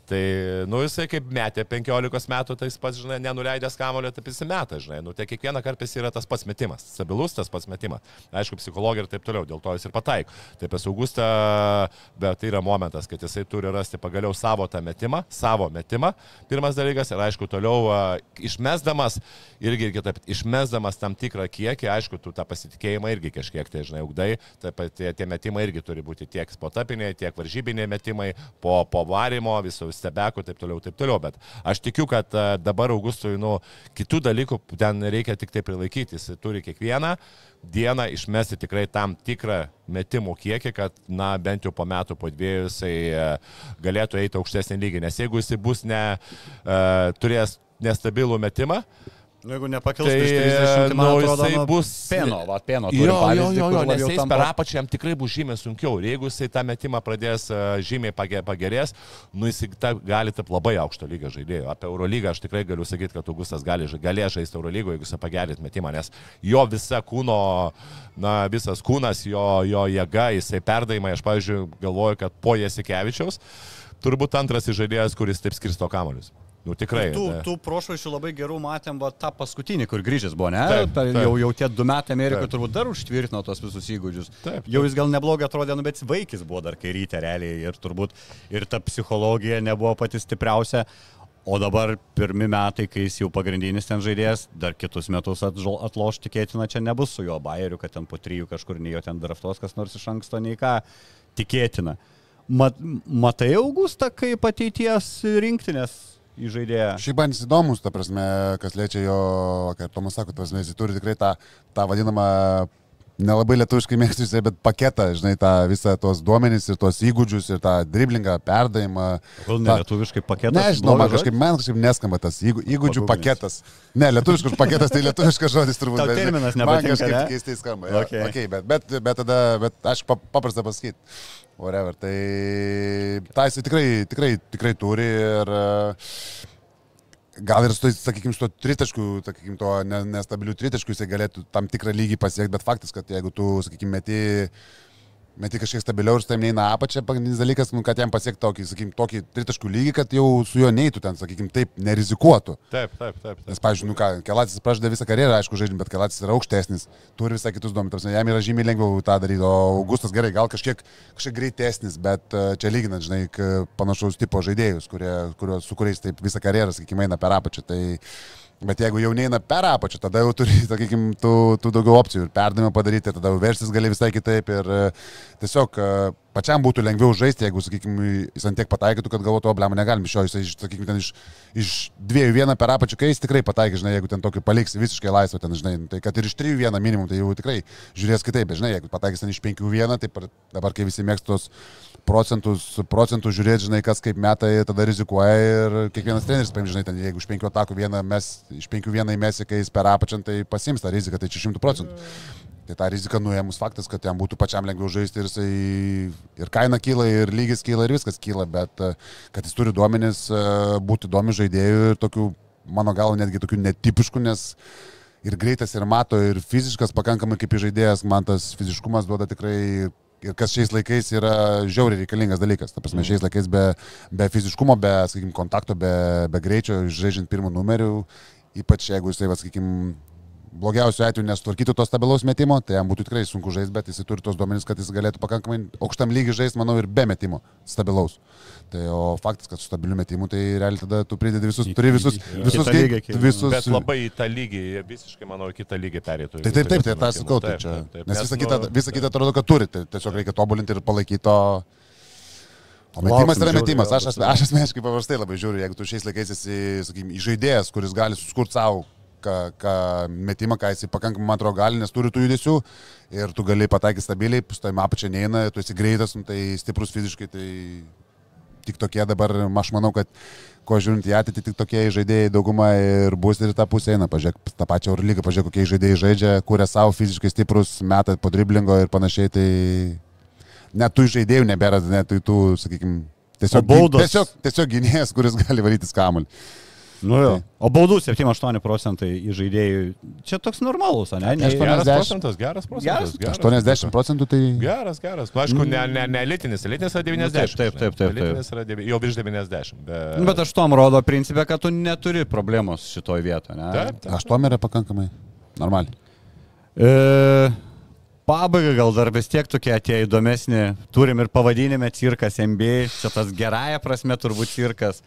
Tai, nu, jisai kaip metė 15 metų, tai jis pats, žinai, nenuleidęs kamulio, taip jis metą, žinai. Nu, tai kiekvieną kartą jis yra tas pats metimas. Stabilus tas pats metimas. Aišku, psichologija ir taip toliau, dėl to jis ir pataiko. Taip, esu Augustą, bet tai yra momentas, kad jisai turi rasti pagaliau savo tą metimą, savo metimą. Pirmas dalykas ir aišku, toliau išmesdamas, irgi kitaip, išmesdamas tam tikrą kiekį, aišku, tu tą pasitikėjimą irgi kažkiek, tai žinai, ugdai, taip tie, tie metimai irgi turi būti tiek spotapiniai, tiek varžybiniai metimai, po, po varimo, visų stebekų, taip toliau, taip toliau. Bet aš tikiu, kad a, dabar Augustui, nu, kitų dalykų ten reikia tik tai prilaikyti. Jis turi kiekvieną dieną išmesti tikrai tam tikrą metimų kiekį, kad, na, bent jau po metų, po dviejų jisai e, galėtų eiti aukštesnį lygį. Nes jeigu jisai bus ne, uh, turės nestabilų metimą, Nu, jeigu nepakils Tai, 30, tai man nu, atrodo, jisai nu, bus- Pėno, va, pėno. Jo, turi jo, jo, jo, nes jis tampa- per apačią jam tikrai bus žymiai sunkiau. Ir jeigu jisai tą metimą pradės e, žymiai page- pagerės, nu jis ta, gali tapti labai aukšto lygio žaidėjų. Apie Eurolygą aš tikrai galiu sakyti, kad Augustas gali, galės žaisti Eurolygoje, jeigu jisai pagerint metimą, nes jo visa kūno, na visas kūnas, jo, jo jėga, jisai perdavimai, aš, pavyzdžiui, galvoju, kad po Jasikevičiaus turbūt antras žaidėjas, kuris taip skirsto kamolius. Nu tikrai. Tų, e, tų prošvaišių labai gerų matėm, va, tą paskutinį, kur grįžęs buvo, ne? Taip, Ta- taip. Jau, jau tie du metai Amerikoje Taip. turbūt dar užtvirtino tos visus įgūdžius. Taip, Jau jis gal neblogai atrodė, nu, bet vaikis buvo dar kai ryte realiai ir turbūt ir ta psichologija nebuvo pati stipriausia. O dabar pirmi metai, kai jis jau pagrindinis ten žaidėjas, dar kitus metus atloš tikėtina, čia nebus su jo bairiu, kad ten po trijų kažkur nei jo ten draftos kas nors iš anksto, nei ką tikėtina. Mat, matai Augustą kaip ateities rinktinės įžaidėją? Šiaip man jis įdomus, ta prasme, kas liečia jo, kaip Tomas sako, ta prasme, jis turi tikrai tą, tą vadinamą, nelabai lietuviškai mėgstu bet paketą, žinai, tą visą tos duomenys ir tos įgūdžius ir tą driblingą, perdavimą. Gal ne tą- lietuviškai paketas? Nežinau, man kažkaip, man kažkaip neskamba tas įgū- įgūdžių Paguglinsiu. paketas. Ne, lietuviškas paketas, tai lietuviškas žodis turbūt. Tau terminas Man nepatinka, kažkaip ne? keistai skamba. Ja. Okay. Okay, bet, bet, bet tada, bet aš pap- paprasta pasakyti. Whatever. Tai tą jisai tikrai, tikrai, tikrai turi ir e, gal ir su, sakykime, su to tritaškiu, sakykime, to ne- nestabilių tritaškių jisai galėtų tam tikrą lygį pasiekti, bet faktas, kad jeigu tu, sakykime, meti meti kažkiek stabiliau ir tavim neina apačia, pagrindinis dalykas, nu, kad jam pasiekti tokį, sakykime, tokį tritaškų lygį, kad jau su juo neitų ten, sakykime, taip, nerizikuotų. Taip, taip, taip. taip. Nes, pavyzdžiui, nu ką, Kelatis pražada visą karjerą, aišku, žaidžiant, bet Kelatis yra aukštesnis, turi visą kitus duomenis, jam yra žymiai lengviau tą daryti, o Augustas gerai, gal kažkiek, kažkiek greitesnis, bet e, čia lyginant, žinai, panašaus tipo žaidėjus, kurie, kuriuos, su kuriais taip visą karjerą, sakykime, eina per apačią. Tai, Bet jeigu jau neina per apačią, tada jau turi, *laughs* sakykime, tų, tų daugiau opcijų ir perdavimą padaryti, tada versis gali visai kitaip ir e, tiesiog e, pačiam būtų lengviau žaisti, jeigu, sakykime, jis ant tiek pataikytų, kad galvotų, o blem, negalim iš jo, jis, sakykime, ten iš, iš dviejų vieną per apačią, kai jis tikrai pataikė, žinai, jeigu ten tokį paliksi visiškai laisvą, ten, žinai, nu, tai kad ir iš trijų vieną minimum, tai jau tikrai žiūrės kitaip, bet, žinai, jeigu pataikys ten iš penkių vieną, tai par- dabar, kai visi mėgstos procentus, procentus žiūrėti, žinai, kas kaip metai, tada rizikuoja ir kiekvienas treneris, paim, žinai, ten, jeigu iš penkių atakų vieną mes, iš penkių vieną įmesi, kai jis per apačią, tai pasims tą riziką, tai čia šimtų procentų. Tai tą riziką nuėmus faktas, kad jam būtų pačiam lengviau žaisti ir, jisai, ir kaina kyla, ir lygis kyla, ir viskas kyla, bet e, kad jis turi duomenis e, būti įdomi žaidėjų ir tokių, mano galva, netgi tokių netipiškų, nes ir greitas, ir mato, ir fiziškas pakankamai kaip žaidėjas, man tas fiziškumas duoda tikrai ir kas šiais laikais yra žiauriai reikalingas dalykas. Ta prasme, šiais laikais be, be fiziškumo, be, sakykime, kontakto, be, be greičio, žaidžiant pirmų numerių, ypač jeigu jisai, va, sakykime, blogiausiu atveju nesutvarkytų to stabilaus metimo, tai jam būtų tikrai sunku žaisti, bet jisai turi tos duomenys, kad jis galėtų pakankamai aukštam lygiai žaisti, manau, ir be metimo stabilaus. Tai o faktas, kad su stabiliu metimu, tai realiai tada tu pridedi visus, turi visus, visus, kai- lygį, kai- visus, Bet labai į tą lygį, visiškai, manau, kitą lygį perėtų. Tai taip, taip, tai tą sakau, tai čia. Nes visą kitą, visą kitą atrodo, kad turi, tai tiesiog reikia tobulinti ir palaikyti to. O metimas Lauksim, yra metimas. Aš, asme- aš asmeniškai paprastai labai žiūriu, jeigu tu šiais laikais esi, sakykime, žaidėjas, kuris gali suskurti savo ką, ką metimą, ką jisai pakankamai, man atrodo, gali, nes turi tų judesių ir tu gali pataikyti stabiliai, stojama apačia neina, tu esi greitas, nu, tai stiprus fiziškai, tai tik tokie dabar, aš manau, kad ko žiūrint į ateitį, tik tokie žaidėjai dauguma ir bus ir tą pusę eina. Pažiūrėk, tą pačią Eurolygą, pažiūrėk, kokie žaidėjai žaidžia, kuria savo fiziškai stiprus, meta po driblingo ir panašiai, tai net tų žaidėjų nebėra, net tų, sakykime, tiesiog, tiesiog, tiesiog gynėjas, kuris gali varyti skamulį. Nu jo. O baudų 7-8 procentai į žaidėjų. Čia toks normalus, ne? ne Geras 80. procentas, geras procentas. Geras? 80 procentų tai... Geras, geras. Nu, aišku, ne, ne, ne elitinis, elitinis yra 90. Nu, taip, taip, taip, taip, taip. Elitinis yra devi- jau virš 90. Bet, Nu, bet aš tom rodo principę, kad tu neturi problemos šitoj vietoje, ne? Taip, taip. Aštuom yra pakankamai. Normaliai. E, pabaiga gal dar vis tiek tokie atėjo įdomesni. Turim ir pavadinime cirkas MBA, čia tas gerąją prasme turbūt cirkas.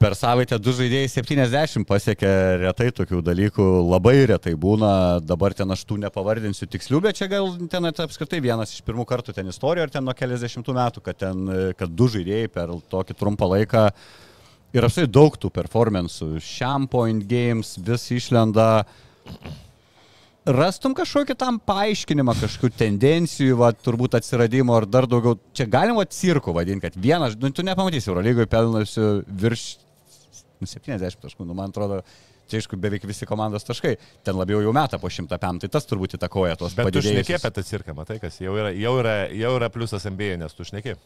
Per savaitę du žaidėjai 70 pasiekė retai tokių dalykų, labai retai būna, dabar ten aš tų nepavardinsiu tikslių, bet čia gal ten apskritai vienas iš pirmų kartų ten istorijoje, ar ten nuo keliasdešimtų metų, kad, ten, kad du žaidėjai per tokį trumpą laiką ir apskritai daug tų performance'ų, šiam point games vis išlenda. Rastum kažkokį tam paaiškinimą, kažkokių tendencijų, va, turbūt atsiradimo ar dar daugiau. Čia galima cirku vadinti, kad vienas, nu, tu nepamatysi Eurolygoje pelnusiu virš nu, 70 taškų, nu, man atrodo, čia aišku beveik visi komandos taškai, ten labiau jau meta po 100 pam, tai tas turbūt įtakoja tuos bet tu šneki padidėjimus. apie tą cirką, matai, kas jau yra, jau yra, jau yra pliusas MBA, nes tu šneki.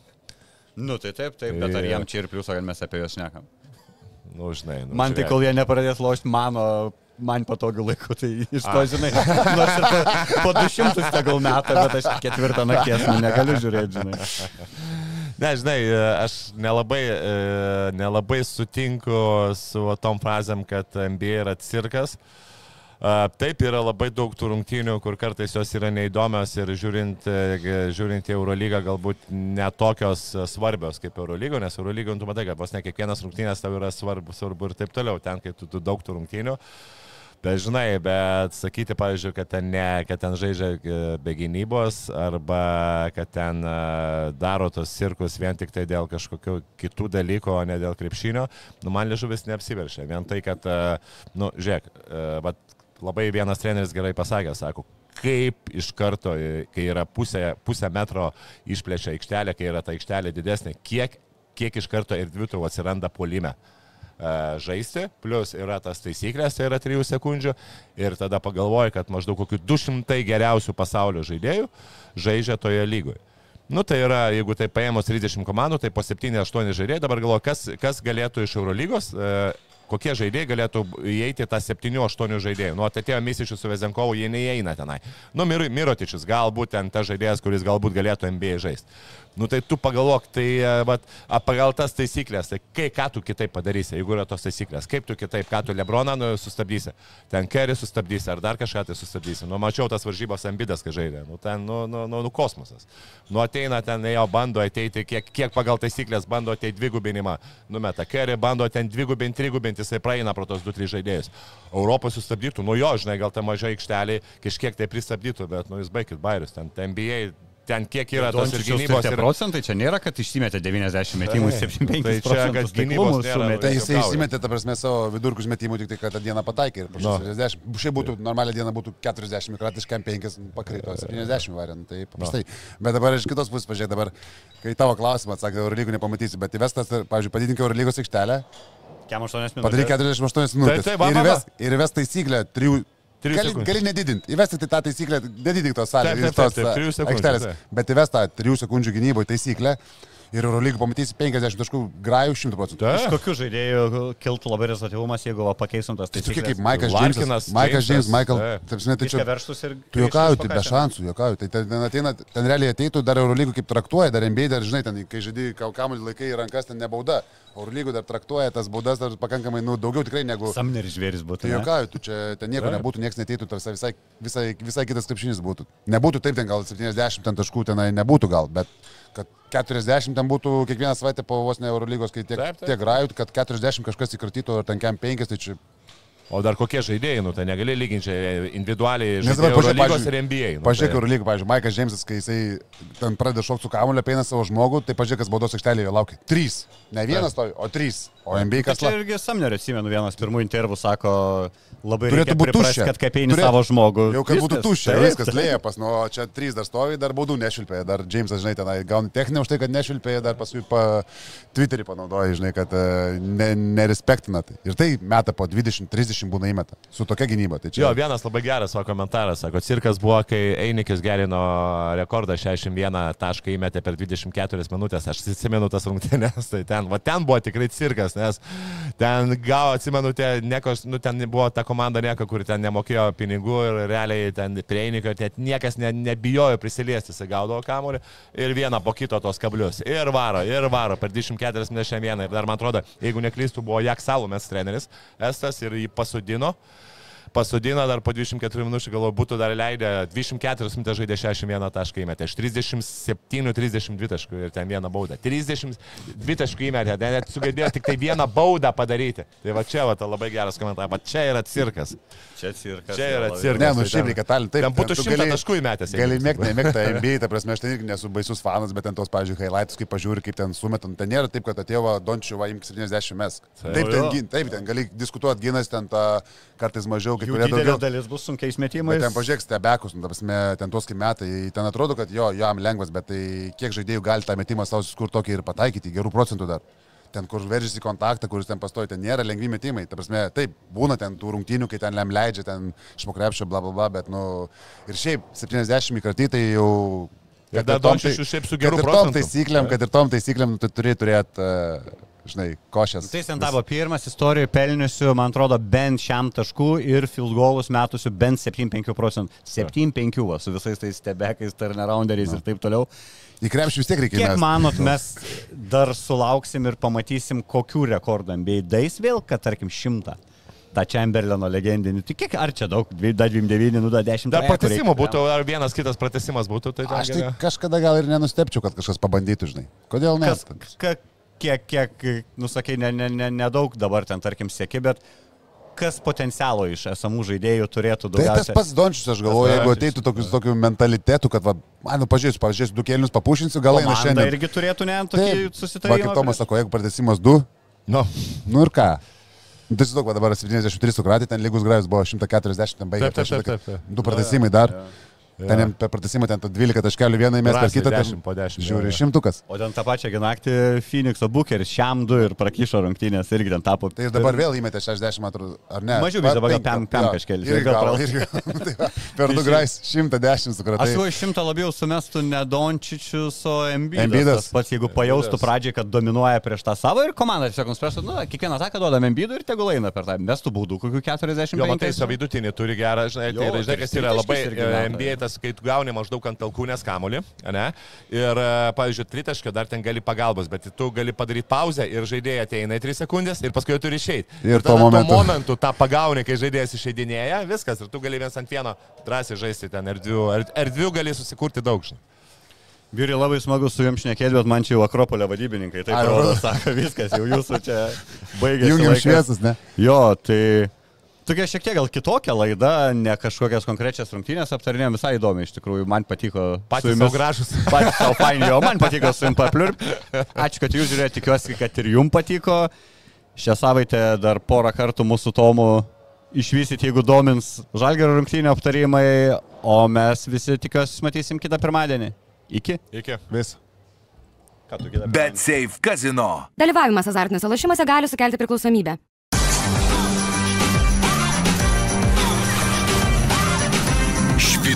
Nu, tai taip, taip, bet ar jam čia ir pliusą, kad mes apie juos šnekam. Nu, žinai. Nu, Man tai kol jie nepradės lošti mano, man patogiu laiku, tai iš to, žinai, nors ir po, po 200 tegul metą, bet aš ketvirtą nakties nu, negaliu žiūrėti, žinai. Ne, žinai, e, aš nelabai, e, nelabai sutinku su tom frazėm, kad NBA yra cirkas. A, Taip yra labai daug tų rungtynių, kur kartais jos yra neįdomios ir žiūrint, e, žiūrint į Eurolygą galbūt netokios e, svarbios kaip Eurolygo, nes Eurolygo, tu matai, kad vos ne kiekvienas rungtynės tau yra svarbu, svarbu ir taip toliau, ten, kai tu, tu daug tų rungtynių. Bet žinai, bet sakyti, pavyzdžiui, kad ten, ne, kad ten žaidžia e, be gynybos arba kad ten e, daro tos cirkus vien tik tai dėl kažkokių kitų dalykų, o ne dėl krepšinio, nu man liežuvis neapsiveršia. Vien tai, kad, e, nu, žiūrėk, labai vienas treneris gerai pasakė, sako, kaip iš karto, kai yra pusė, pusę metro išplečia aikštelė, kai yra ta aikštelė didesnė, kiek, kiek iš karto ir dvi tau atsiranda polime e, žaisti, plus yra tas taisyklės, tai yra 3 sekundžių ir tada pagalvoji, kad maždaug kokių 200 geriausių pasaulio žaidėjų žaidžia toje lygoje. Nu tai yra, jeigu tai paėmus 30 komandų, tai po 7-8 žaidėjai, dabar galvoju, kas, kas galėtų iš Eurolygos, e, kokie žaidėjai galėtų įeiti tą 7-8 žaidėjų. Nu, atėjo Misičius su Vezenkovu, jie neįeina tenai. Nu, Mir Mirotičius, galbūt ten tas žaidėjas, kuris galbūt galėtų NBA žaisti. Nu tai tu pagalvok, tai e, vat, pagal tas taisyklės, tai kai, ką tu kitaip padarysi, jeigu yra tos taisyklės, kaip tu kitaip, ką tu Lebroną nu, sustabdysi, ten Kerry sustabdysi, ar dar kažką tai sustabdysi. Nu, mačiau tas varžybos ambidas, kai žaidė, nu ten, nu, nu, nu, nu kosmosas. Nu ateina ten, jo bando ateiti, kiek, kiek pagal taisyklės bando ateiti dvigubinimą, numeta Kerry, bando ten dvigubinti, trigubinti, jisai praeina pro tos 2-3 žaidėjus. Europos sustabdytų, nu jo, žinai, gal ta maža aikštelė kažkiek tai pristabdytų, bet, nu jūs baigit bairius, ten ten NBA ten kiek yra tos ir gynybos. Ir... procentai čia nėra, kad išsimetė 90 metimų, Tai- 75 tai čia, kad gynybos sumetė. Tai jisai gauja. įsimetė, ta prasme, savo vidurkus metimų, tik tai, kad tą dieną pataikė ir po Nu. 60. Šiaip būtų, normalią dieną būtų 40, kratiškam 5, pakrito 70 variant, tai paprastai. Bet dabar iš kitos pusės, pažiūrėk, dabar, kai tavo klausimą atsakė, Eurolygų nepamatysi, bet įvestas, pavyzdžiui, padidink Eurolygos aikštelę, Kiam 8 minutės. padaryk 48 minutės. taip, va, ir įves, ir įves taisyklę 3. Gali, sekundžių. gali nedidinti, įvesti tai tą taisyklę, nedidink tos Taip, salės, taip, tos taip, taip, trijų sekundžių, aikštelės, taip. bet įves tą 3 sekundžių gynyboje taisyklę ir Eurolygų pamatysi 50 taškų grajų 100 procentų. Iš kokių žaidėjų kiltų labai rezultatyvumas, jeigu va, pakeistum tas Tai tokie kaip Maikas Džeimsas, Maikas Džeims, Michael, taip. žinai, tai Čia. Tu juokauji, tai be šansų, juokauji. Tai ten ateina, ten realiai ateitų dar Eurolygų kaip traktuoja, dar NBA, dar žinai, ten, kai žaidži kamuolį laikai į rankas, ten nebauda. Eurolygų dar traktuoja tas baudas dar pakankamai, nu, daugiau tikrai negu... Samneris žvėris būtų. Tai juokauju, tu čia ten nieko Taip. nebūtų, niekas neteitų, tas visai, visai, visai kitas krepšinis būtų. Nebūtų taip, ten gal 70 ten taškų tenai nebūtų gal, bet kad 40 ten būtų kiekvieną savaitę po vos ne Eurolygos, kai tiek, Taip, taip. tiek grajų, kad 40 kažkas įkratytų, ar ten kem 5, tai čia O dar kokie žaidėjai, nu tai negali lyginti individualiai pažiūrėk, pavyzdžiui, ir NBA. Nu, Pažiūrėk, tai- kur lygiai, pavyzdžiui, Maikas Džeimsas, kai jisai ten pradeda šokti su kamuoliu, apeina savo žmogų, tai pažiūrėk, kas baudos aikštelėje laukia. Trys. Ne vienas stovi, o trys. O NBA Tai kas laukia. irgi Samnerio atsimenu vienas pirmų intervų, sako, labai Turėtų reikia būt priprast, tuščia. kad kaip eini savo žmogų. Jau kad būtų Viskas. tuščia, Taip, viskas lėjas, nu, čia trys dar stovi, dar baudų nešvilpė, dar Džeimsas, žinai, tenai gauni techninę už tai, kad nešvilpė, dar paskui pa Twitterį panaudoja, žinai, kad e, ne, nerespektina. Tai. Ir tai meta po 20-30 30 būna įmeta. Su tokia gynyba. Tai čia... Jo, vienas labai geras savo komentaras, sako, cirkas buvo, kai Einikis gerino rekordą 61 tašką įmetė per 24 minutės, aš atsimenu tas rungtynės, tai ten, va ten buvo tikrai cirkas, nes ten gavo, atsimenu, te, nekos, nu, ten buvo ta komanda nieko, kuri ten nemokėjo pinigų ir realiai ten prie Einikio ten niekas ne, nebijojo prisiliesti, jis gaudavo kamuolį ir vieną po kito tos kablius. Ir varo, ir varo per 24 minutės šiandieną. Ir dar man atrodo, jeigu neklystų, buvo Jak Salomės treneris, Estas ir jį pasodino pasodino dar po 24 minučių, galvoju, būtų dar leidę 24 minutės žaidė 61 tašką įmetė, iš 37-32 taškų ir ten vieną baudą. 32 taškų įmetė, net sugebėjo tik tai vieną baudą padaryti. Tai va čia va, ta labai geras komentaras, va čia yra cirkas. Čia cirkas. Čia yra cirkas. Ne, nu Tai šiaip reikia talent. Taip, Ten būtų tu 100 gali- taškų įmetęs. Gali mėgti, nemėgti NBA, ta prasme, aš ten irgi nesu baisus fanas, bet ten tos, pavyzdžiui, highlights, kaip pažiūri, kaip ten sumetam, ten nėra taip, kad atėjo Dončiuva imk 70 mes. Taip, ten, gin- taip, ten gali diskutuoti gynas, ten tą kartais mažiau, kai kurie daugiau. dalis bus sunkiais Bet metimais. ten pažiūrėk stebekus, nu, ten tos kaip metai, ten atrodo, kad jo, jam lengvas, bet tai kiek žaidėjų gali tą metimą savo skur tokį ir pataikyti, gerų procentų dar. Ten, kur veržiasi į kontaktą, kuris ten pastoja, ten nėra lengvi metimai. Ta prasme, taip, būna ten tų rungtynių, kai ten lem leidžia, ten šmokrepšio, bla bla bla, bet, nu, ir šiaip 70 įkartai tai jau... Ir kad ir tom su kad ir tom taisyklėm, kad ir tom taisyklėm, tu turi turėti, uh, žinai, košės. Tai jis ten tavo pirmas istorijoje pelniusių, man atrodo, bent šiam taškų ir field goalus metusių bent 7-5 procentų. 7-5 va, su visais tais stebekais, turnarounderiais ir taip toliau. Į krepšį vis tiek reikia Kiek įmest. manot, mes dar sulauksim ir pamatysim, kokių rekordų NBA dais vėl, kad tarkim šimtą. Ta Chamberlaino legendinį. Tai kiek, ar čia daug? 29, nu da 10. Dar reikia. būtų, ar vienas kitas pratesimas būtų, tai Aš tai kažkada gal ir nenustepčiau, kad kažkas pabandytų, žinai. Kodėl ne? Kas, ka, kiek, kiek, nusakai, nedaug ne, ne, nedaug dabar ten, tarkim, sėki, bet kas potencialo iš esamų žaidėjų turėtų Tai tas pats Dončius, aš galvoju, jeigu ateitų tokius, tokių mentalitetų, kad, va, man, nu, pažiūrėsiu, pažiūrėsiu, du kėlinius papušinsiu, gal eina šiandien. irgi turėtų ne Taip, tokį va, kaip susitarimą. Tomas sako, jeigu pratesimas 2, Nu, nu ir ką? Nu, Tai daug, dabar 73 sukratė, ten lygus grajus buvo 140, ten baigė. Taip, taip, taip, taip. Du pratesimai dar. Ten jam per pratesimą ten tą 12 taškelių vieną įmės, per kitą 10 po 10, Žiūri, jo. šimtukas. O ten tą pačią naktį Phoenix'o Bookeris šiam du ir prakišo rungtynės irgi ten tapo. Tai jis dabar vėl įmetė 60 metrų, ar ne? Mažiau vis dabar gal pem- pem jo, kažkelis, irgi gal gal- pralas. irgi- *laughs* tai *laughs* Per du grajus 110 sukratai. Aš jau iš šimto labiau sumestų ne Dončičius, o. Embiidas. Tas Pats jeigu pajaustų pradžiai, kad dominuoja prieš tą savo ir komanda tiesiog nuspręstų, nu, kiekvieną ataką duodam Embidui ir tegul eina per tą. Mestų būdų, kokių 40. Jo, matai, savo vidutinį turi gerą, žinai, tai yra, žinai, kas yra labai. NBA, tas, kai tu gauni maždaug ant talkūnės kamolį, ne? Ir, e, pavyzdžiui, tritaškio dar ten gali pagalbos, bet tu gali padaryti pauzę ir žaidėjai ateina į 3 sekundės ir paskui turi išeiti. Ir tuo tada momentu- tuo momentu tą pagauni, kai žaidėjas išeidinėja, viskas, ir tu gali vienas ant vieno drąsiai žaisti ten erdvių, er- erdvių gali susikurti daug, žinai. Vyri labai smagu su jums šnekėti, bet man čia jau Akropolio vadybininkai. Tai Ai, rodo, rodo. *laughs* sako, viskas, jau jūsų čia baigėsi. Jungiam šviesas, ne? Jo, tai tokia šiek tiek gal kitokia laida, ne kažkokias konkrečias rungtynės aptarinėjom, visai įdomi iš tikrųjų, man patiko. Patys jumis- savo gražus. *laughs* Patys savo faini, jo, man patiko su jums papliurp. Ačiū, kad jūs žiūrėjote, tikiuosi, kad ir jums patiko. Šią savaitę dar porą kartų mūsų Tomų išvysit, jeigu domins žalgerio rungtynio aptarimai, o mes visi tikiuosi matysim kitą pirmadienį. Iki. Iki. Vis. Bet Safe Casino. Dalyvavimas azartiniuose lošimuose gali sukelti priklausomybę.